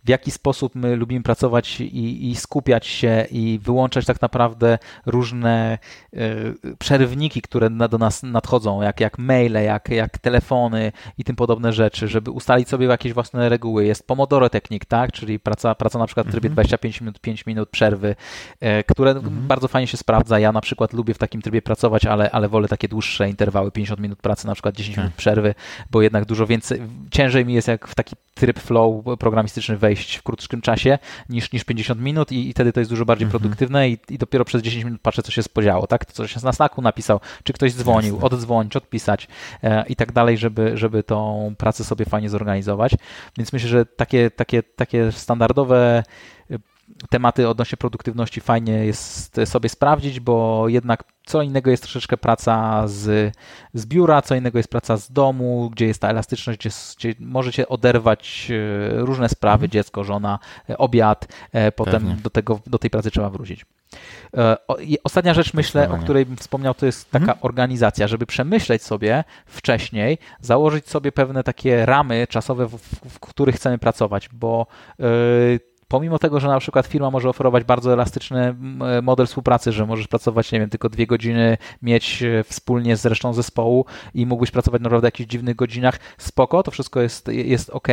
w jaki sposób my lubimy pracować i, i skupiać się i wyłączać tak naprawdę różne y, przerywniki, które na, do nas nadchodzą, jak, jak maile, jak, jak telefony i tym podobne rzeczy, żeby ustalić sobie jakieś własne reguły. Jest Pomodoro Technique, tak? czyli praca, praca na przykład w trybie 25 mhm. minut, 5 minut przerwy, y, które mhm. bardzo fajnie się sprawdza. Ja na przykład lubię w takim trybie pracować, ale ale wolę takie dłuższe interwały, 50 minut pracy, na przykład 10 minut tak. przerwy, bo jednak dużo więcej, ciężej mi jest jak w taki tryb flow programistyczny wejść w krótszym czasie niż, niż 50 minut i, i wtedy to jest dużo bardziej mhm. produktywne i, i dopiero przez 10 minut patrzę, co się spodziało, tak? Co się na Slacku napisał, czy ktoś dzwonił, Jasne. oddzwonić, odpisać e, i tak dalej, żeby, żeby tą pracę sobie fajnie zorganizować. Więc myślę, że takie, takie, takie standardowe tematy odnośnie produktywności fajnie jest sobie sprawdzić, bo jednak co innego jest troszeczkę praca z, z biura, co innego jest praca z domu, gdzie jest ta elastyczność, gdzie, gdzie możecie oderwać e, różne sprawy, mhm. dziecko, żona, e, obiad, e, potem do, tego, do tej pracy trzeba wrócić. Ostatnia rzecz, myślę, o której bym wspomniał, to jest taka mhm. organizacja, żeby przemyśleć sobie wcześniej, założyć sobie pewne takie ramy czasowe, w, w których chcemy pracować, bo pomimo tego, że na przykład firma może oferować bardzo elastyczny model współpracy, że możesz pracować, nie wiem, tylko dwie godziny, mieć e, wspólnie z resztą zespołu i mógłbyś pracować naprawdę w jakichś dziwnych godzinach, spoko, to wszystko jest, jest ok.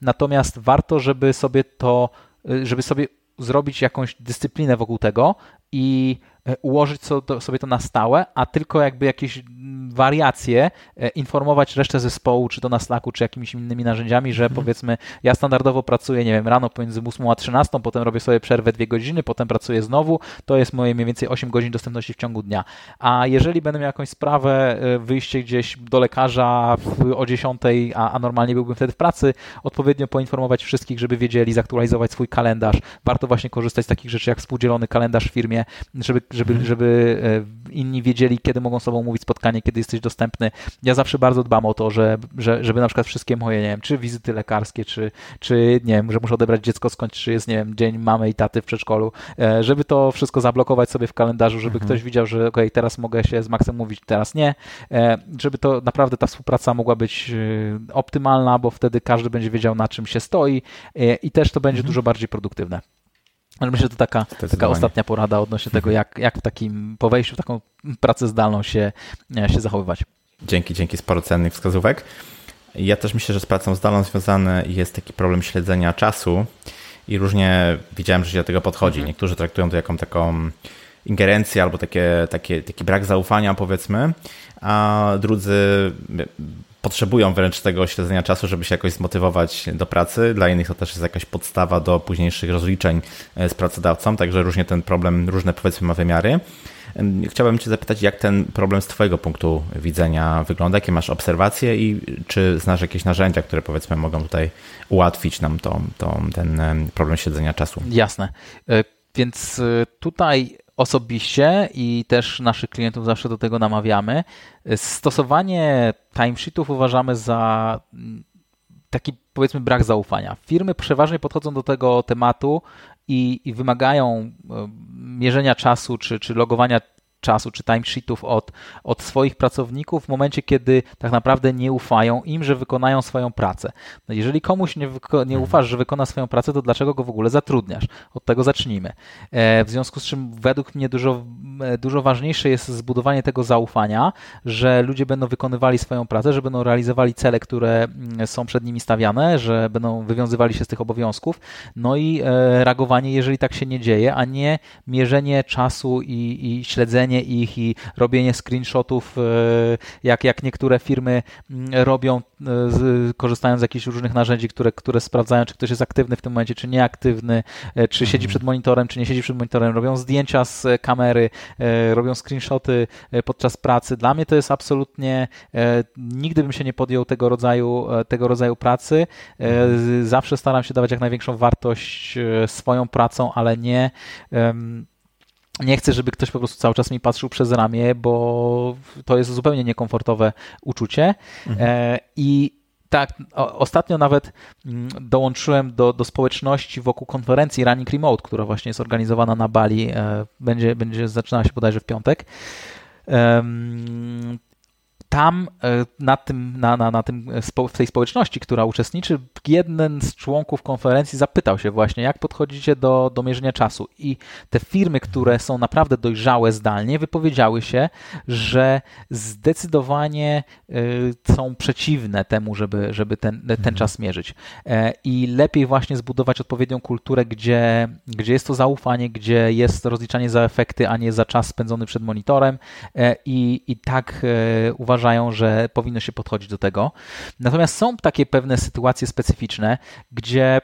Natomiast warto, żeby sobie to, e, żeby sobie zrobić jakąś dyscyplinę wokół tego i ułożyć sobie to na stałe, a tylko jakby jakieś wariacje, informować resztę zespołu, czy to na Slacku, czy jakimiś innymi narzędziami, że mhm. powiedzmy, ja standardowo pracuję, nie wiem, rano pomiędzy 8 a 13, potem robię sobie przerwę 2 godziny, potem pracuję znowu, to jest moje mniej więcej 8 godzin dostępności w ciągu dnia. A jeżeli będę miał jakąś sprawę, wyjście gdzieś do lekarza o 10, a, a normalnie byłbym wtedy w pracy, odpowiednio poinformować wszystkich, żeby wiedzieli, zaktualizować swój kalendarz. Warto właśnie korzystać z takich rzeczy jak współdzielony kalendarz w firmie, żeby, żeby, mhm. żeby e, inni wiedzieli, kiedy mogą z sobą mówić spotkanie, kiedy jesteś dostępny. Ja zawsze bardzo dbam o to, że, że, żeby na przykład wszystkie moje, nie wiem, czy wizyty lekarskie, czy, czy nie wiem, że muszę odebrać dziecko skąd, czy jest, nie wiem, dzień mamy i taty w przedszkolu, e, żeby to wszystko zablokować sobie w kalendarzu, żeby mhm. ktoś widział, że ok, teraz mogę się z Maxem mówić, teraz nie, e, żeby to naprawdę ta współpraca mogła być optymalna, bo wtedy każdy będzie wiedział, na czym się stoi i też to będzie mhm. dużo bardziej produktywne. Ale myślę, że to taka, taka ostatnia porada odnośnie tego, jak, jak w takim, po wejściu w taką pracę zdalną się, e, się zachowywać. Dzięki, dzięki, sporo cennych wskazówek. Ja też myślę, że z pracą zdalną związany jest taki problem śledzenia czasu i różnie widziałem, że się do tego podchodzi. Mhm. Niektórzy traktują to jako taką ingerencję albo takie, takie, taki brak zaufania, powiedzmy, a drudzy potrzebują wręcz tego śledzenia czasu, żeby się jakoś zmotywować do pracy. Dla innych to też jest jakaś podstawa do późniejszych rozliczeń e, z pracodawcą, także różnie ten problem, różne powiedzmy ma wymiary. Chciałbym Cię zapytać, jak ten problem z Twojego punktu widzenia wygląda, jakie masz obserwacje i czy znasz jakieś narzędzia, które powiedzmy mogą tutaj ułatwić nam to, to, ten problem śledzenia czasu? Jasne. E, więc e, tutaj osobiście i też naszych klientów zawsze do tego namawiamy. Stosowanie timesheetów uważamy za mm, taki powiedzmy brak zaufania. Firmy przeważnie podchodzą do tego tematu i, i wymagają e, mierzenia czasu czy, czy logowania czasu czy timesheetów od, od swoich pracowników w momencie, kiedy tak naprawdę nie ufają im, że wykonają swoją pracę. No jeżeli komuś nie, nie mhm. ufasz, że wykona swoją pracę, to dlaczego go w ogóle zatrudniasz? Od tego zacznijmy. E, w związku z czym według mnie dużo, e, dużo ważniejsze jest zbudowanie tego zaufania, że ludzie będą wykonywali swoją pracę, że będą realizowali cele, które mm, są przed nimi stawiane, że będą wywiązywali się z tych obowiązków, no i e, reagowanie, jeżeli tak się nie dzieje, a nie mierzenie czasu i, i śledzenie ich i robienie screenshotów, e, jak, jak niektóre firmy mm, robią, e, korzystając z jakichś różnych narzędzi, które, które sprawdzają, czy ktoś jest aktywny w tym momencie, czy nieaktywny, e, czy siedzi mhm. przed monitorem, czy nie siedzi przed monitorem, robią zdjęcia z kamery, robią screenshoty podczas pracy. Dla mnie to jest absolutnie, nigdy bym się nie podjął tego rodzaju, tego rodzaju pracy. Mhm. Zawsze staram się dawać jak największą wartość swoją pracą, ale nie nie chcę, żeby ktoś po prostu cały czas mi patrzył przez ramię, bo to jest zupełnie niekomfortowe uczucie. Mhm. E, I tak, ostatnio nawet mm, dołączyłem do, do społeczności wokół konferencji Running Remote, która właśnie jest organizowana na Bali. E, będzie, będzie zaczynała się bodajże w piątek tam e, na tym, na, na, na tym, w tej społeczności, która uczestniczy, jeden z członków konferencji zapytał się właśnie, jak podchodzicie do, do mierzenia czasu. I te firmy, które są naprawdę dojrzałe zdalnie, wypowiedziały się, że zdecydowanie e, są przeciwne temu, żeby, żeby ten, ten mhm. czas mierzyć. E, I lepiej właśnie zbudować odpowiednią kulturę, gdzie, gdzie jest to zaufanie, gdzie jest rozliczanie za efekty, a nie za czas spędzony przed monitorem. I, i tak uważam, uważają, że powinno się podchodzić do tego. Natomiast są takie pewne sytuacje specyficzne, gdzie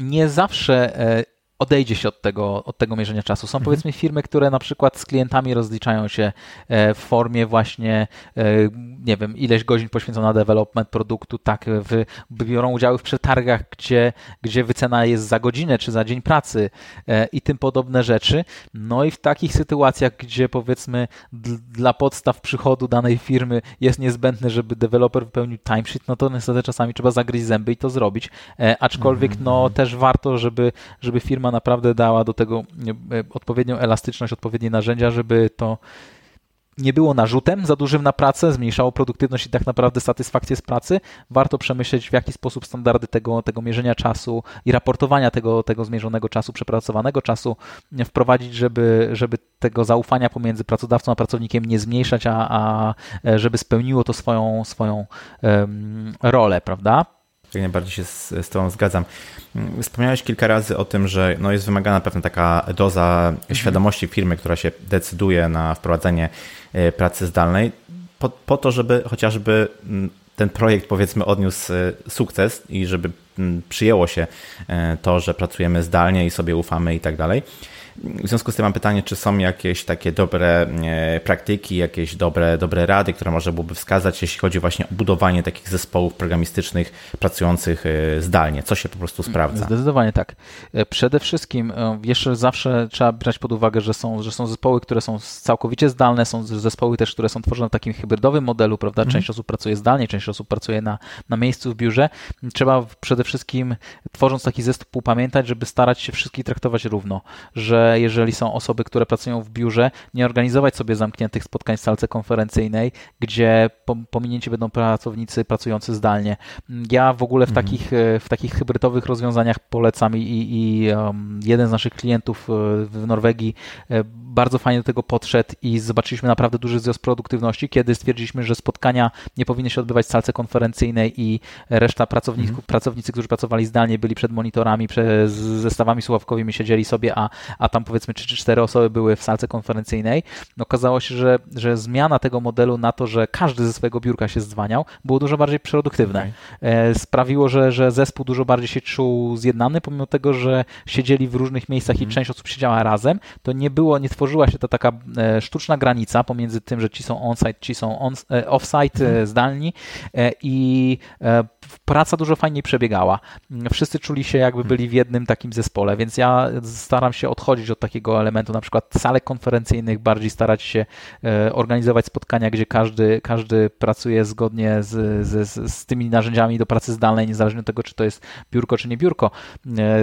nie zawsze e, odejdzie się od tego, od tego mierzenia czasu. Są mhm. powiedzmy firmy, które na przykład z klientami rozliczają się e, w formie właśnie, e, nie wiem, ileś godzin poświęcona na development produktu, tak, w, biorą udział w przetargach, gdzie, gdzie wycena jest za godzinę czy za dzień pracy e, i tym podobne rzeczy. No i w takich sytuacjach, gdzie powiedzmy dla podstaw przychodu danej firmy jest niezbędne, żeby deweloper wypełnił timesheet, no to niestety czasami trzeba zagryźć zęby i to zrobić. Aczkolwiek no mhm. też warto, żeby, żeby firma firma naprawdę dała do tego e, odpowiednią elastyczność, odpowiednie narzędzia, żeby to nie było narzutem za dużym na pracę, zmniejszało produktywność i tak naprawdę satysfakcję z pracy. Warto przemyśleć, w jaki sposób standardy tego, tego mierzenia czasu i raportowania tego, tego zmierzonego czasu, przepracowanego czasu wprowadzić, żeby, żeby tego zaufania pomiędzy pracodawcą a pracownikiem nie zmniejszać, a, a e, żeby spełniło to swoją, swoją um, rolę, prawda? Jak najbardziej się z, z Tobą zgadzam. Mm, wspomniałeś kilka razy o tym, że no jest wymagana pewna taka doza mhm. świadomości firmy, która się decyduje na wprowadzenie e, pracy zdalnej. po, po to, żeby chociażby mm, ten projekt powiedzmy odniósł sukces i żeby mm, przyjęło się to, że pracujemy zdalnie i sobie ufamy i tak dalej w związku z tym mam pytanie, czy są jakieś takie dobre e, praktyki, jakieś dobre, dobre rady, które można byłoby wskazać, jeśli chodzi właśnie o budowanie takich zespołów programistycznych pracujących e, zdalnie? Co się po prostu sprawdza? Zdecydowanie tak. E, przede wszystkim jeszcze zawsze trzeba brać pod uwagę, że są, że są zespoły, które są całkowicie zdalne, są zespoły też, które są tworzone w takim hybrydowym modelu, prawda? Mhm. Część osób pracuje zdalnie, część osób pracuje na, na miejscu w biurze. Trzeba przede wszystkim, tworząc taki zespół, pamiętać, żeby starać się wszystkich traktować równo, że jeżeli są osoby, które pracują w biurze, nie organizować sobie zamkniętych spotkań w salce konferencyjnej, gdzie pominięci będą pracownicy pracujący zdalnie. Ja w ogóle w, mhm. takich, e, w takich hybrydowych rozwiązaniach polecam i, i um, jeden z naszych klientów e, w Norwegii e, bardzo fajnie do tego podszedł i zobaczyliśmy naprawdę duży wzrost produktywności, kiedy stwierdziliśmy, że spotkania nie powinny się odbywać w salce konferencyjnej i reszta pracowników, mm. pracownicy, którzy pracowali zdalnie, byli przed monitorami, przed zestawami słuchawkowymi, siedzieli sobie, a, a tam powiedzmy 3 czy 4 osoby były w salce konferencyjnej. No, okazało się, że, że zmiana tego modelu na to, że każdy ze swojego biurka się zdwaniał, było dużo bardziej produktywne. Okay. Sprawiło, że, że zespół dużo bardziej się czuł zjednany, pomimo tego, że siedzieli w różnych miejscach i mhm. część osób siedziała razem, to nie było, nie tworzyło tworzyła się ta taka e, sztuczna granica pomiędzy tym, że ci są on-site, ci są on, e, off-site, e, mhm. zdalni i praca dużo fajniej przebiegała. Wszyscy czuli się jakby byli w jednym takim zespole, więc ja staram się odchodzić od takiego elementu, na przykład salek konferencyjnych, bardziej starać się organizować spotkania, gdzie każdy, każdy pracuje zgodnie z, z, z tymi narzędziami do pracy zdalnej, niezależnie od tego, czy to jest biurko, czy nie biurko.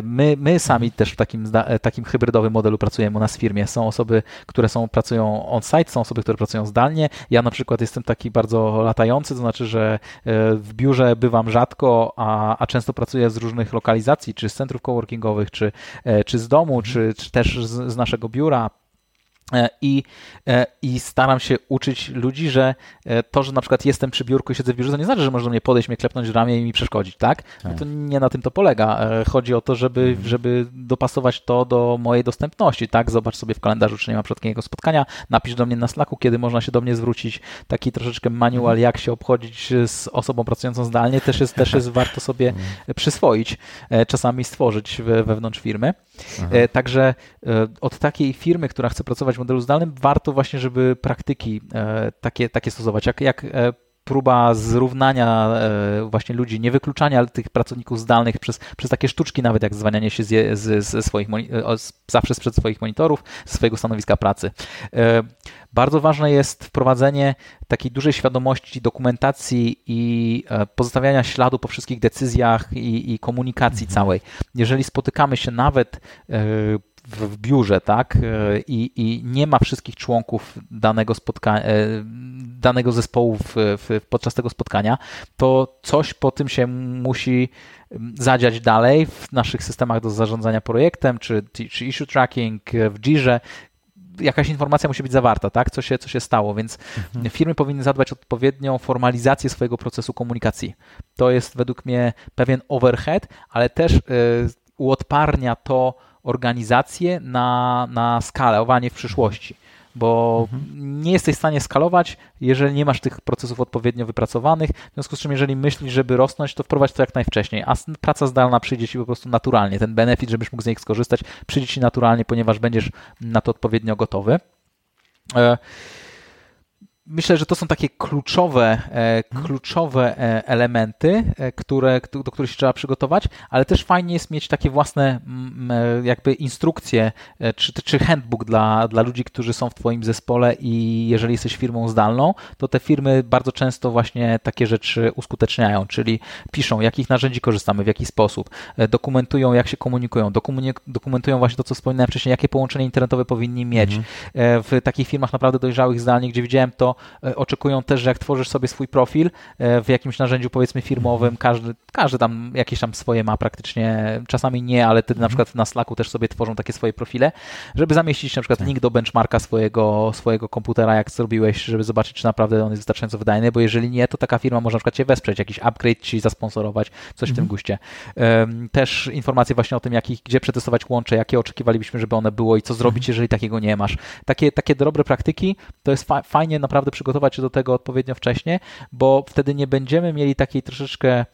My, my sami też w takim, takim hybrydowym modelu pracujemy u nas w firmie. Są osoby, osoby, które są, pracują on-site, są osoby, które pracują zdalnie. Ja na przykład jestem taki bardzo latający, to znaczy, że e, w biurze bywam rzadko, a, a często pracuję z różnych lokalizacji, czy z centrów coworkingowych, czy, e, czy z domu, czy, czy też z, z naszego biura I, e, I staram się uczyć ludzi, że e, to, że na przykład jestem przy biurku i siedzę w biurze, to nie znaczy, że można mnie podejść, mnie klepnąć w ramię i mi przeszkodzić, tak? No tak. to nie na tym to polega. Chodzi o to, żeby, mhm. żeby dopasować to do mojej dostępności, tak? Zobacz sobie w kalendarzu, czy nie ma przypadkiem spotkania, napisz do mnie na Slacku, kiedy można się do mnie zwrócić. Taki troszeczkę manual, mhm. jak się obchodzić z osobą pracującą zdalnie, też jest, też jest warto sobie mhm. przyswoić, czasami stworzyć wewnątrz firmy. Także od takiej firmy, która chce pracować w modelu zdalnym, warto właśnie, żeby praktyki e, takie, takie stosować. Jak, jak e, próba zrównania e, właśnie ludzi, nie wykluczania tych pracowników zdalnych przez, przez takie sztuczki, nawet jak zwanianie się z, z, ze swoich, zawsze sprzed swoich monitorów, ze swojego stanowiska pracy. Bardzo ważne jest wprowadzenie takiej dużej świadomości dokumentacji i pozostawiania śladu po wszystkich decyzjach i, i komunikacji mhm. całej. Jeżeli spotykamy się nawet w, biurze, tak, e, I, i nie ma wszystkich członków danego spotkania, e, danego zespołu w, w, podczas tego spotkania, to coś po tym się musi zadziać dalej w naszych systemach do zarządzania projektem, czy, czy issue tracking w Jirze, jakaś informacja musi być zawarta, tak? Co się, co się stało, więc mhm. firmy powinny zadbać o odpowiednią formalizację swojego procesu komunikacji. To jest według mnie pewien overhead, ale też y, uodparnia to organizację na, na skalowanie w przyszłości. Bo mhm. nie jesteś w stanie skalować, jeżeli nie masz tych procesów odpowiednio wypracowanych. W związku z czym, jeżeli myślisz, żeby rosnąć, to wprowadź to jak najwcześniej. A praca zdalna przyjdzie ci po prostu naturalnie. Ten benefit, żebyś mógł z niej skorzystać, przyjdzie ci naturalnie, ponieważ będziesz na to odpowiednio gotowy. Myślę, że to są takie kluczowe, e, mhm. kluczowe e, elementy, e, które, do których się trzeba przygotować, ale też fajnie jest mieć takie własne jakby instrukcje czy, czy handbook dla, dla ludzi, którzy są w Twoim zespole i jeżeli jesteś firmą zdalną, to te firmy bardzo często właśnie takie rzeczy uskuteczniają, czyli piszą, jakich narzędzi korzystamy, w jaki sposób, dokumentują, jak się komunikują, dokumentują właśnie to, co wspominałem wcześniej, jakie połączenie internetowe powinni mieć. Mhm. W takich firmach naprawdę dojrzałych zdalnie, gdzie widziałem to, E, oczekują też, że jak tworzysz sobie swój profil e, w jakimś narzędziu powiedzmy firmowym, każdy, każdy tam jakieś tam swoje ma praktycznie, czasami nie, ale ty na mhm. przykład na Slacku też sobie tworzą takie swoje profile, żeby zamieścić na przykład tak. link do benchmarka swojego, swojego komputera, jak zrobiłeś, żeby zobaczyć, czy naprawdę on jest wystarczająco wydajny, bo jeżeli nie, to taka firma może na przykład cię wesprzeć, jakiś upgrade ci zasponsorować, coś w tym mhm. guście. Też informacje właśnie o tym, jakich, gdzie przetestować łącze, jakie oczekiwalibyśmy, żeby one było i co zrobić, mhm. jeżeli takiego nie masz. Takie, takie dobre praktyki to jest fa fajnie naprawdę naprawdę przygotować się do tego odpowiednio wcześnie, bo wtedy nie będziemy mieli takiej troszeczkę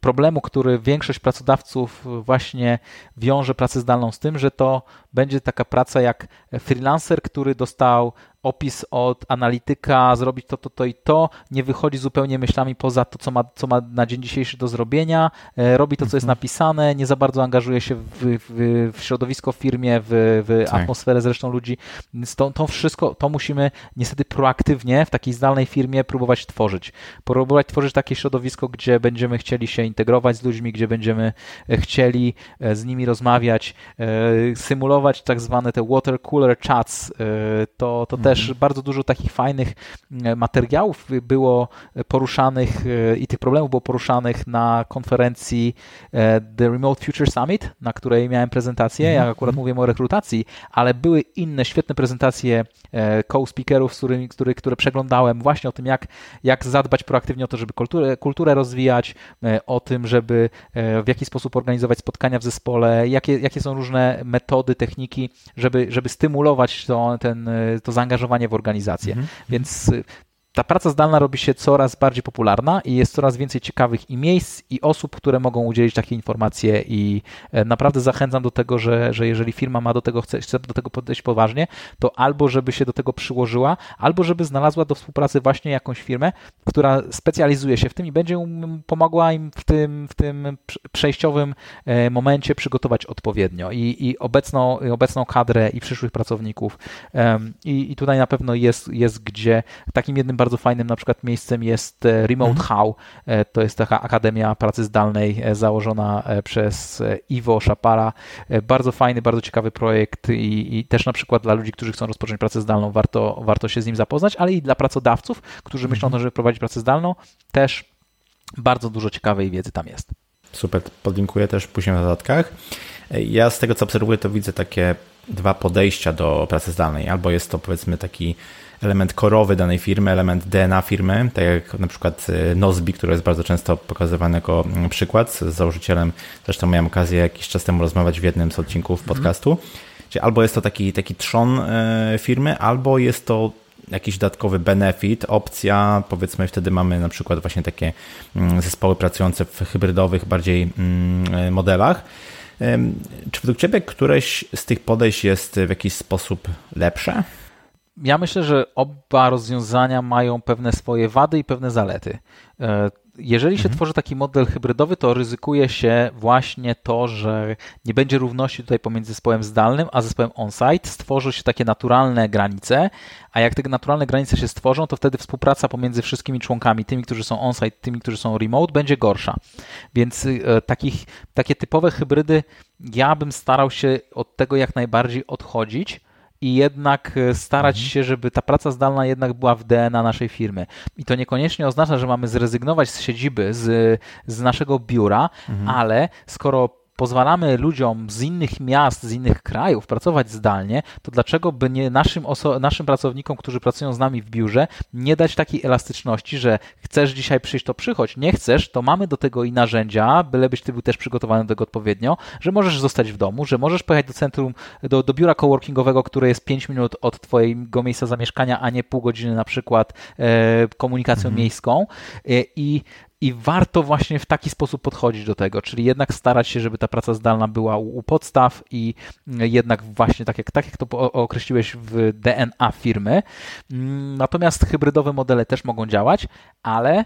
problemu, który większość pracodawców właśnie wiąże pracę zdalną z tym, że to będzie taka praca jak freelancer, który dostał opis od analityka, zrobić to, to, to i to, nie wychodzi zupełnie myślami poza to, co ma, co ma na dzień dzisiejszy do zrobienia, e, robi to, co jest mhm. napisane, nie za bardzo angażuje się w, w, w środowisko w firmie, w, w tak. atmosferę zresztą ludzi. Więc to, to wszystko, to musimy niestety proaktywnie w takiej zdalnej firmie próbować tworzyć. Próbować tworzyć takie środowisko, gdzie będziemy chcieli się integrować z ludźmi, gdzie będziemy e, chcieli e, z nimi rozmawiać, symulować tak zwane te water cooler chats, to, to też też bardzo dużo takich fajnych e, materiałów było poruszanych e, i tych problemów było poruszanych na konferencji e, The Remote Future Summit, na której miałem prezentację. Ja mhm. akurat mówię o rekrutacji, ale były inne świetne prezentacje co-speakerów, z którymi, który, które przeglądałem właśnie o tym, jak, jak zadbać proaktywnie o to, żeby kulturę, kulturę rozwijać, o tym, żeby w jaki sposób organizować spotkania w zespole, jakie, jakie są różne metody, techniki, żeby, żeby stymulować to, ten, to zaangażowanie w organizację. Mhm. Więc ta praca zdalna robi się coraz bardziej popularna i jest coraz więcej ciekawych i miejsc, i osób, które mogą udzielić takie informacje i e, naprawdę zachęcam do tego, że, że jeżeli firma ma do tego, chce, chce do tego podejść poważnie, to albo żeby się do tego przyłożyła, albo żeby znalazła do współpracy właśnie jakąś firmę, która specjalizuje się w tym i będzie pomogła im w tym, w tym przejściowym e, momencie przygotować odpowiednio i, i obecną, obecną kadrę i przyszłych pracowników. I, I tutaj na pewno jest, jest gdzie takim jednym bardzo fajnym na przykład miejscem jest e, Remote mhm. How. E, to jest taka akademia pracy zdalnej e, założona przez Iwo Szapara. Bardzo fajny, bardzo ciekawy projekt i, i, też na przykład dla ludzi, którzy chcą rozpocząć pracę zdalną, warto, warto się z nim zapoznać, ale i dla pracodawców, którzy mhm. myślą o tym, żeby prowadzić pracę zdalną, też bardzo dużo ciekawej wiedzy tam jest. Super, podlinkuję też później w dodatkach. Ja z tego, co obserwuję, to widzę takie dwa podejścia do pracy zdalnej. Albo jest to powiedzmy taki element korowy danej firmy, element DNA firmy, tak jak na przykład y, Nozbi, który jest bardzo często pokazywany jako mm, przykład z założycielem. Zresztą miałem okazję jakiś czas temu rozmawiać w jednym z odcinków mhm. podcastu. Czyli albo jest to taki, taki trzon y, firmy, albo jest to jakiś dodatkowy benefit, opcja, powiedzmy wtedy mamy na przykład właśnie takie mm, zespoły pracujące w hybrydowych bardziej mm, y, modelach. Czy według Ciebie któreś z tych podejść jest w jakiś sposób lepsze? Ja myślę, że oba rozwiązania mają pewne swoje wady i pewne zalety. E, jeżeli się mhm. tworzy taki model hybrydowy, to ryzykuje się właśnie to, że nie będzie równości tutaj pomiędzy zespołem zdalnym a zespołem on-site. Stworzy się takie naturalne granice, a jak te naturalne granice się stworzą, to wtedy współpraca pomiędzy wszystkimi członkami, tymi, którzy są on-site, tymi, którzy są remote, będzie gorsza. Więc e, takich, takie typowe hybrydy ja bym starał się od tego jak najbardziej odchodzić i jednak e, starać mhm. się, żeby ta praca zdalna jednak była w DNA naszej firmy. I to niekoniecznie oznacza, że mamy zrezygnować z siedziby, z, z naszego biura, mhm. ale skoro pozwalamy ludziom z innych miast, z innych krajów pracować zdalnie, to dlaczego by nie naszym, naszym pracownikom, którzy pracują z nami w biurze, nie dać takiej elastyczności, że chcesz dzisiaj przyjść, to przychodź, nie chcesz, to mamy do tego i narzędzia, bylebyś ty był też przygotowany do tego odpowiednio, że możesz zostać w domu, że możesz pojechać do centrum, do, do biura coworkingowego, które jest 5 minut od twojego miejsca zamieszkania, a nie pół godziny na przykład e, komunikacją mhm. miejską e, i i warto właśnie w taki sposób podchodzić do tego, czyli jednak starać się, żeby ta praca zdalna była u, podstaw i jednak właśnie tak jak, tak jak to określiłeś w DNA firmy. Mm, natomiast hybrydowe modele też mogą działać, ale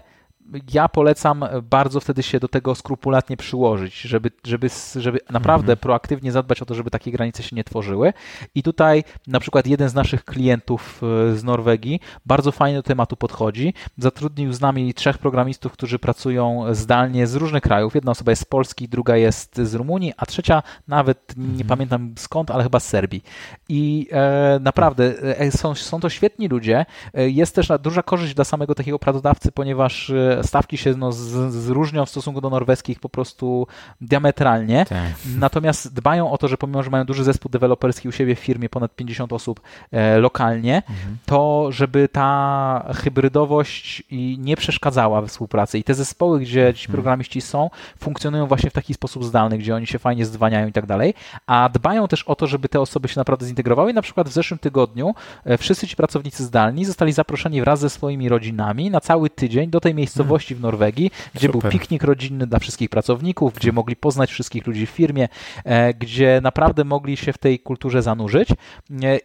ja polecam bardzo wtedy się do tego skrupulatnie przyłożyć, żeby, żeby, żeby naprawdę mhm. proaktywnie zadbać o to, żeby takie granice się nie tworzyły. I tutaj na przykład jeden z naszych klientów e, z Norwegii bardzo fajnie do tematu podchodzi. Zatrudnił z nami trzech programistów, którzy pracują zdalnie z różnych krajów. Jedna osoba jest z Polski, druga jest z Rumunii, a trzecia nawet nie mhm. pamiętam skąd, ale chyba z Serbii. I e, naprawdę e, są, są to świetni ludzie. E, jest też duża korzyść dla samego takiego pracodawcy, ponieważ e, stawki się no, z, z różnią w stosunku do norweskich po prostu diametralnie. Tak. Natomiast dbają o to, że pomimo, że mają duży zespół deweloperski u siebie w firmie, ponad 50 osób e, lokalnie, mhm. to żeby ta hybrydowość nie przeszkadzała we współpracy. I te zespoły, gdzie ci mhm. programiści są, funkcjonują właśnie w taki sposób zdalny, gdzie oni się fajnie zdwaniają i tak dalej, a dbają też o to, żeby te osoby się naprawdę zintegrowały. I na przykład w zeszłym tygodniu e, wszyscy ci pracownicy zdalni zostali zaproszeni wraz ze swoimi rodzinami na cały tydzień do tej miejscowości w Norwegii, gdzie Super. był piknik rodzinny dla wszystkich pracowników, gdzie mogli poznać wszystkich ludzi w firmie, e, gdzie naprawdę mogli się w tej kulturze zanurzyć e,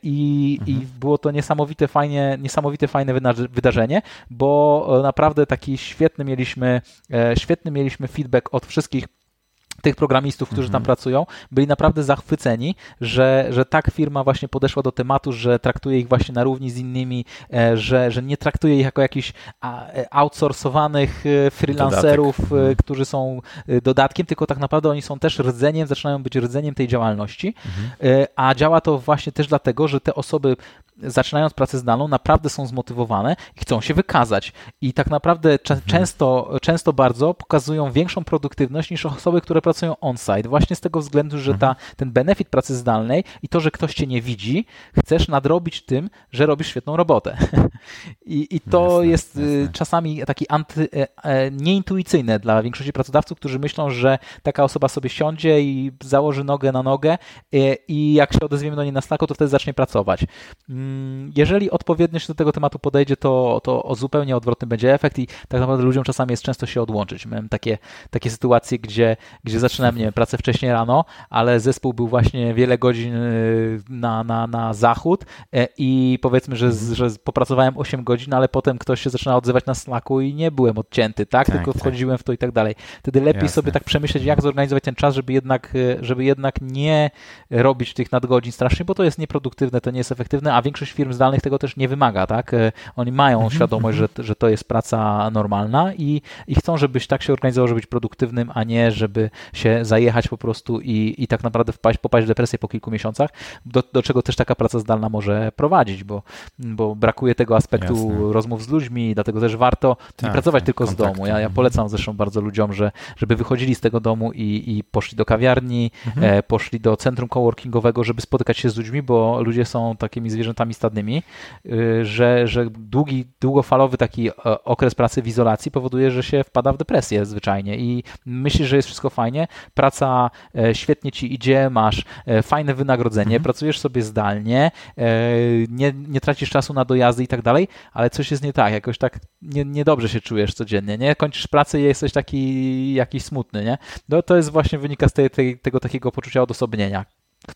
i, mhm. i było to niesamowite, fajnie, niesamowite, fajne wydarzenie, bo naprawdę taki świetny mieliśmy, świetny mieliśmy feedback od wszystkich tych programistów, którzy tam mhm. pracują, byli naprawdę zachwyceni, że, że tak firma właśnie podeszła do tematu, że traktuje ich właśnie na równi z innymi, e, że, że nie traktuje ich jako jakichś e, outsourcowanych e, freelancerów, mhm. którzy są dodatkiem, tylko tak naprawdę oni są też rdzeniem, zaczynają być rdzeniem tej działalności, mhm. a działa to właśnie też dlatego, że te osoby zaczynając pracę zdalną, naprawdę są zmotywowane i chcą się wykazać. I tak naprawdę mhm. często, często bardzo pokazują większą produktywność niż osoby, które pracują on-site. Właśnie z tego względu, że ta, mhm. ten benefit pracy zdalnej i to, że ktoś cię nie widzi, chcesz nadrobić tym, że robisz świetną robotę. I, i to jasne, jest y, jasne. czasami taki anty, e, e, nieintuicyjne dla większości pracodawców, którzy myślą, że taka osoba sobie siądzie i założy nogę na nogę e, i jak się odezwiemy do niej na Slacku, to wtedy zacznie pracować. Mm, jeżeli odpowiednio się do tego tematu podejdzie, to, to zupełnie odwrotny będzie efekt i tak naprawdę ludziom czasami jest często się odłączyć. Miałem takie, takie sytuacje, gdzie, gdzie zaczynałem nie wiem, pracę wcześniej rano, ale zespół był właśnie wiele godzin y, na, na, na zachód i powiedzmy, że, że popracowałem 8 godzin, ale potem ktoś się zaczyna odzywać na Slacku i nie byłem odcięty, tak? tak Tylko tak. wchodziłem w to i tak dalej. Wtedy lepiej Jasne. sobie tak przemyśleć, jak zorganizować ten czas, żeby jednak, żeby jednak nie robić tych nadgodzin strasznie, bo to jest nieproduktywne, to nie jest efektywne, a większość firm zdalnych tego też nie wymaga, tak? Oni mają mhm, świadomość, mhm. że, że to jest praca normalna i, i chcą, żebyś tak się organizował, żeby być produktywnym, a nie żeby się zajechać po prostu i, i tak naprawdę wpaść, popaść w depresję po kilku miesiącach, do, do czego też taka praca zdalna może prowadzić, bo, bo brakuje tego aspektu Jasne. rozmów z ludźmi, dlatego też warto tak, nie pracować tak, tylko z domu. Ja, ja polecam zresztą bardzo ludziom, że, żeby wychodzili z tego domu i, i poszli do kawiarni, mhm. e, poszli do centrum coworkingowego, żeby spotykać się z ludźmi, bo ludzie są takimi zwierzętami stadnymi, y, że, że długi, długofalowy taki e, okres pracy w izolacji powoduje, że się wpada w depresję zwyczajnie i myślisz, że jest wszystko fajnie, praca e, świetnie ci idzie, masz e, fajne wynagrodzenie, mhm. pracujesz sobie zdalnie, nie, nie tracisz czasu na dojazdy i tak dalej, ale coś jest nie tak, jakoś tak nie, niedobrze się czujesz codziennie, nie? Kończysz pracę i jesteś taki jakiś smutny, nie? No to jest właśnie wynika z tej, tej, tego takiego poczucia odosobnienia,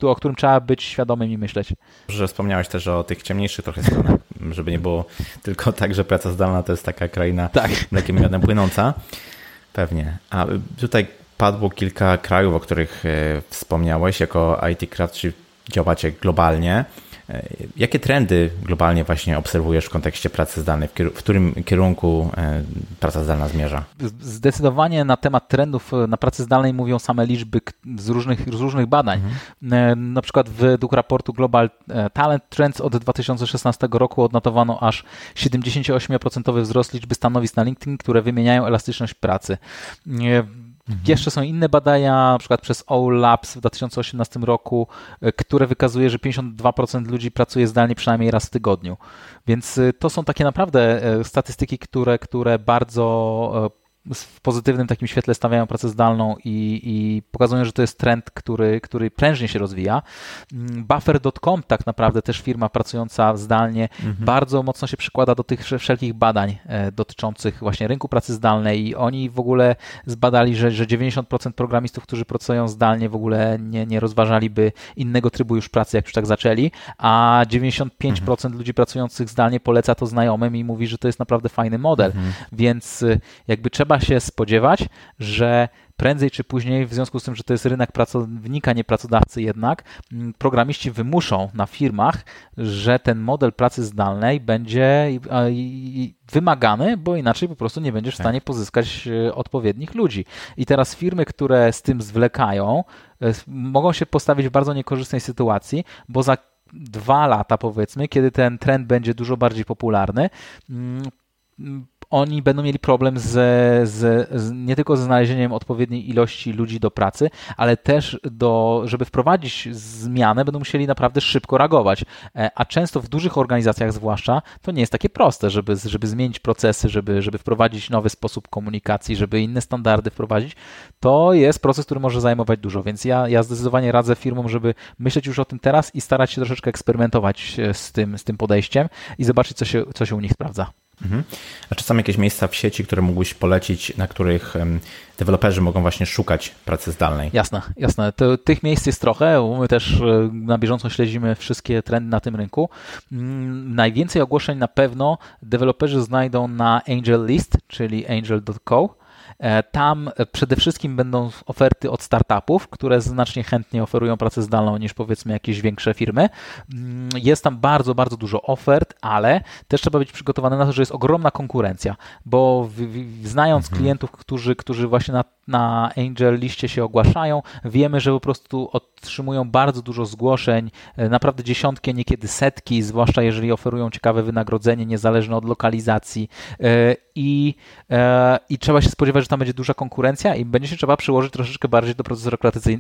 o którym trzeba być świadomym i myśleć. Że wspomniałeś też o tych ciemniejszych trochę stronach, żeby nie było tylko tak, że praca zdalna to jest taka kraina tak. mlekiem miodem płynąca. Pewnie. A tutaj padło kilka krajów, o których e, wspomniałeś. Jako IT Craft działacie globalnie. E, jakie trendy globalnie właśnie obserwujesz w kontekście pracy zdalnej? W którym kierunku e, praca zdalna zmierza? Zdecydowanie na temat trendów na pracy zdalnej mówią same liczby z różnych, z różnych badań. Mhm. Na przykład według raportu Global Talent Trends od 2016 roku odnotowano aż 78% wzrost liczby stanowisk na LinkedIn, które wymieniają elastyczność pracy. Mhm. Jeszcze są inne badania, na przykład przez All Labs w 2018 roku, e, które wykazuje, że 52% ludzi pracuje zdalnie przynajmniej raz w tygodniu. Więc e, to są takie naprawdę e, statystyki, które, które bardzo w pozytywnym takim świetle stawiają pracę zdalną i, i, pokazują, że to jest trend, który, który prężnie się rozwija. Mm, Buffer.com, tak naprawdę też firma pracująca zdalnie, mhm. bardzo mocno się przykłada do tych wszelkich badań e, dotyczących właśnie rynku pracy zdalnej i oni w ogóle zbadali, że, że 90% programistów, którzy pracują zdalnie w ogóle nie, nie rozważaliby innego trybu już pracy, jak już tak zaczęli, a 95% mhm. ludzi pracujących zdalnie poleca to znajomym i mówi, że to jest naprawdę fajny model, mhm. więc e, jakby trzeba trzeba się spodziewać, że prędzej czy później, w związku z tym, że to jest rynek pracownika, nie pracodawcy jednak, mm, programiści wymuszą na firmach, że ten model pracy zdalnej będzie wymagany, bo inaczej po prostu nie będziesz w tak. stanie pozyskać e, odpowiednich ludzi. I teraz firmy, które z tym zwlekają, e, mogą się postawić w bardzo niekorzystnej sytuacji, bo za dwa lata, powiedzmy, kiedy ten trend będzie dużo bardziej popularny, mm, oni będą mieli problem z, z, z, nie tylko ze znalezieniem odpowiedniej ilości ludzi do pracy, ale też do, żeby wprowadzić zmianę, będą musieli naprawdę szybko reagować. E, a często w dużych organizacjach zwłaszcza to nie jest takie proste, żeby, żeby zmienić procesy, żeby, żeby wprowadzić nowy sposób komunikacji, żeby inne standardy wprowadzić. To jest proces, który może zajmować dużo, więc ja, ja zdecydowanie radzę firmom, żeby myśleć już o tym teraz i starać się troszeczkę eksperymentować e, z tym, z tym podejściem i zobaczyć, co się, co się u nich sprawdza. Mhm. A czy są jakieś miejsca w sieci, które mógłbyś polecić, na których deweloperzy mogą właśnie szukać pracy zdalnej? Jasne, jasne. To, tych miejsc jest trochę. My też e, na bieżąco śledzimy wszystkie trendy na tym rynku. Mm, najwięcej ogłoszeń na pewno deweloperzy znajdą na Angel List, czyli angel.co tam przede wszystkim będą oferty od startupów, które znacznie chętniej oferują pracę zdalną niż powiedzmy jakieś większe firmy. Mm, jest tam bardzo, bardzo dużo ofert, ale też trzeba być przygotowany na to, że jest ogromna konkurencja, bo w, w, znając mhm. klientów, którzy, którzy właśnie na, na Angel liście się ogłaszają, wiemy, że po prostu otrzymują bardzo dużo zgłoszeń, e, naprawdę dziesiątki, niekiedy setki, zwłaszcza jeżeli oferują ciekawe wynagrodzenie niezależne od lokalizacji e, i, i trzeba się spodziewać, że tam będzie duża konkurencja i będzie się trzeba przyłożyć troszeczkę bardziej do procesu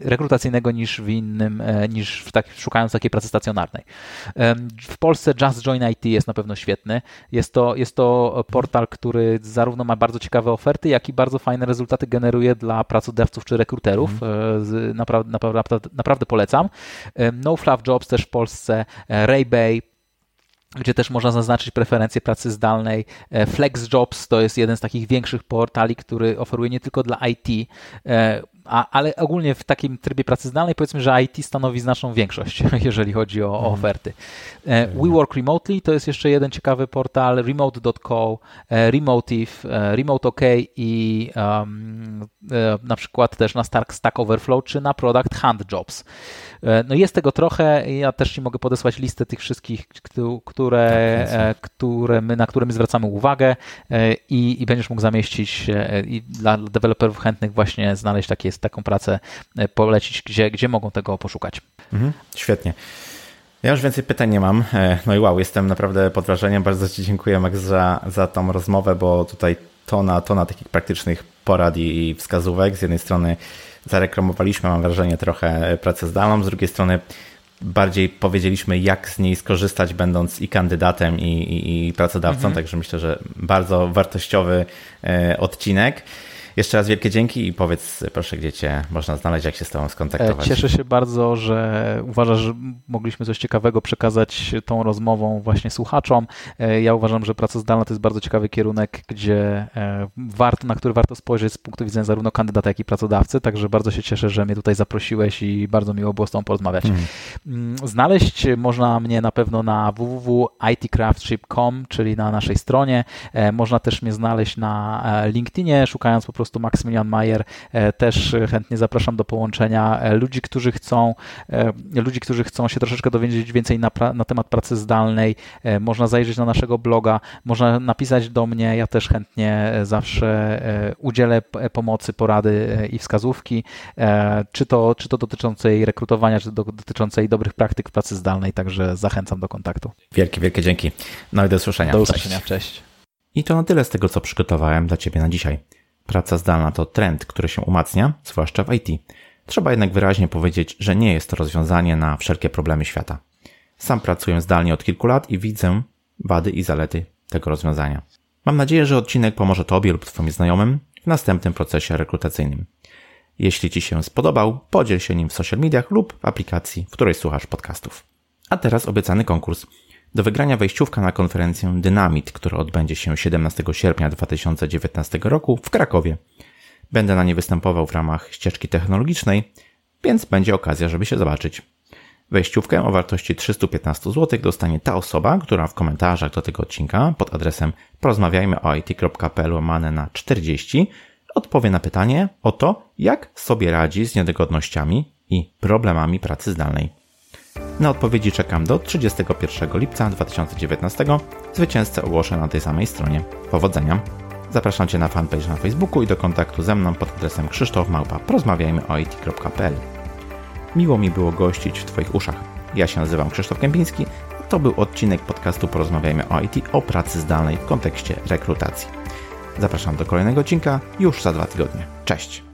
rekrutacyjnego niż w innym, e, niż w tak, szukając takiej pracy stacjonarnej. W Polsce Just Join IT jest na pewno świetny. Jest to, jest to portal, który zarówno ma bardzo ciekawe oferty, jak i bardzo fajne rezultaty generuje dla pracodawców czy rekruterów. Naprawdę, naprawdę, naprawdę polecam. No Fluff Jobs też w Polsce, e, Raybay, gdzie też można zaznaczyć preferencje pracy zdalnej. E, FlexJobs to jest jeden z takich większych portali, który oferuje nie tylko dla IT a, ale ogólnie w takim trybie pracy zdalnej powiedzmy, że IT stanowi znaczną większość, jeżeli chodzi o, o mhm. oferty. E, We Work Remotely to jest jeszcze jeden ciekawy portal, remote.co, e, Remotive, e, Remote OK i um, na przykład też na Stack Overflow czy na Product Hunt Jobs. No jest tego trochę, ja też Ci mogę podesłać listę tych wszystkich, które, tak, które my, na które my zwracamy uwagę i, i będziesz mógł zamieścić i dla deweloperów chętnych właśnie znaleźć takie taką pracę e, polecić, gdzie, gdzie mogą tego poszukać. Mhm, świetnie. Ja już więcej pytań nie mam. E, no i wow, jestem naprawdę pod wrażeniem. Bardzo Ci dziękuję, Max, za, za tą rozmowę, bo tutaj tona, tona takich praktycznych porad i wskazówek. Z jednej strony zareklamowaliśmy, mam wrażenie, trochę pracę zdalną, z drugiej strony bardziej powiedzieliśmy, jak z niej skorzystać, będąc i kandydatem, i, i, i pracodawcą. Mhm. Także myślę, że bardzo wartościowy e, odcinek. Jeszcze raz wielkie dzięki i powiedz proszę, gdzie Cię można znaleźć, jak się z Tobą skontaktować. E, cieszę się bardzo, że uważasz, że mogliśmy coś ciekawego przekazać tą rozmową właśnie słuchaczom. E, ja uważam, że praca zdalna to jest bardzo ciekawy kierunek, gdzie e, warto, na który warto spojrzeć z punktu widzenia zarówno kandydata, jak i pracodawcy, także bardzo się cieszę, że mnie tutaj zaprosiłeś i bardzo miło było z Tobą porozmawiać. Hmm. Znaleźć można mnie na pewno na www.itcraftship.com, czyli na naszej stronie. Można też mnie znaleźć na LinkedInie, szukając po prostu prostu Maksymilian Majer. E, też chętnie zapraszam do połączenia e, ludzi, którzy chcą, e, ludzi, którzy chcą się troszeczkę dowiedzieć więcej na, na temat pracy zdalnej. Można zajrzeć na naszego bloga, można napisać do mnie. Ja też chętnie zawsze udzielę pomocy, porady i wskazówki, czy to, czy to dotyczącej rekrutowania, czy to dotyczącej dobrych praktyk w pracy zdalnej. Także zachęcam do kontaktu. Wielkie, wielkie dzięki. No i do usłyszenia. Do usłyszenia. Cześć. Cześć. I to na tyle z tego, co przygotowałem dla Ciebie na dzisiaj. Praca zdalna to trend, który się umacnia, zwłaszcza w IT. Trzeba jednak wyraźnie powiedzieć, że nie jest to rozwiązanie na wszelkie problemy świata. Sam pracuję zdalnie od kilku lat i widzę wady i zalety tego rozwiązania. Mam nadzieję, że odcinek pomoże Tobie lub Twoim znajomym w następnym procesie rekrutacyjnym. Jeśli Ci się spodobał, podziel się nim w social mediach lub w aplikacji, w której słuchasz podcastów. A teraz obiecany konkurs. Do wygrania wejściówka na konferencję Dynamit, która odbędzie się 17 sierpnia 2019 roku w Krakowie. Będę na nie występował w ramach ścieżki technologicznej, więc będzie okazja, żeby się zobaczyć. Wejściówkę o wartości 315 zł dostanie ta osoba, która w komentarzach do tego odcinka pod adresem porozmawiajmy o it.pl łamane na 40 odpowie na pytanie o to, jak sobie radzi z niedogodnościami i problemami pracy zdalnej. Na odpowiedzi czekam do 31 lipca 2019. Zwycięzcę ogłoszę na tej samej stronie. Powodzenia! Zapraszam Cię na fanpage na Facebooku i do kontaktu ze mną pod adresem krzysztofmałpa porozmawiajmy Miło mi było gościć w Twoich uszach. Ja się nazywam Krzysztof Kępiński, to był odcinek podcastu Porozmawiajmy o IT o pracy zdalnej w kontekście rekrutacji. Zapraszam do kolejnego odcinka już za dwa tygodnie. Cześć!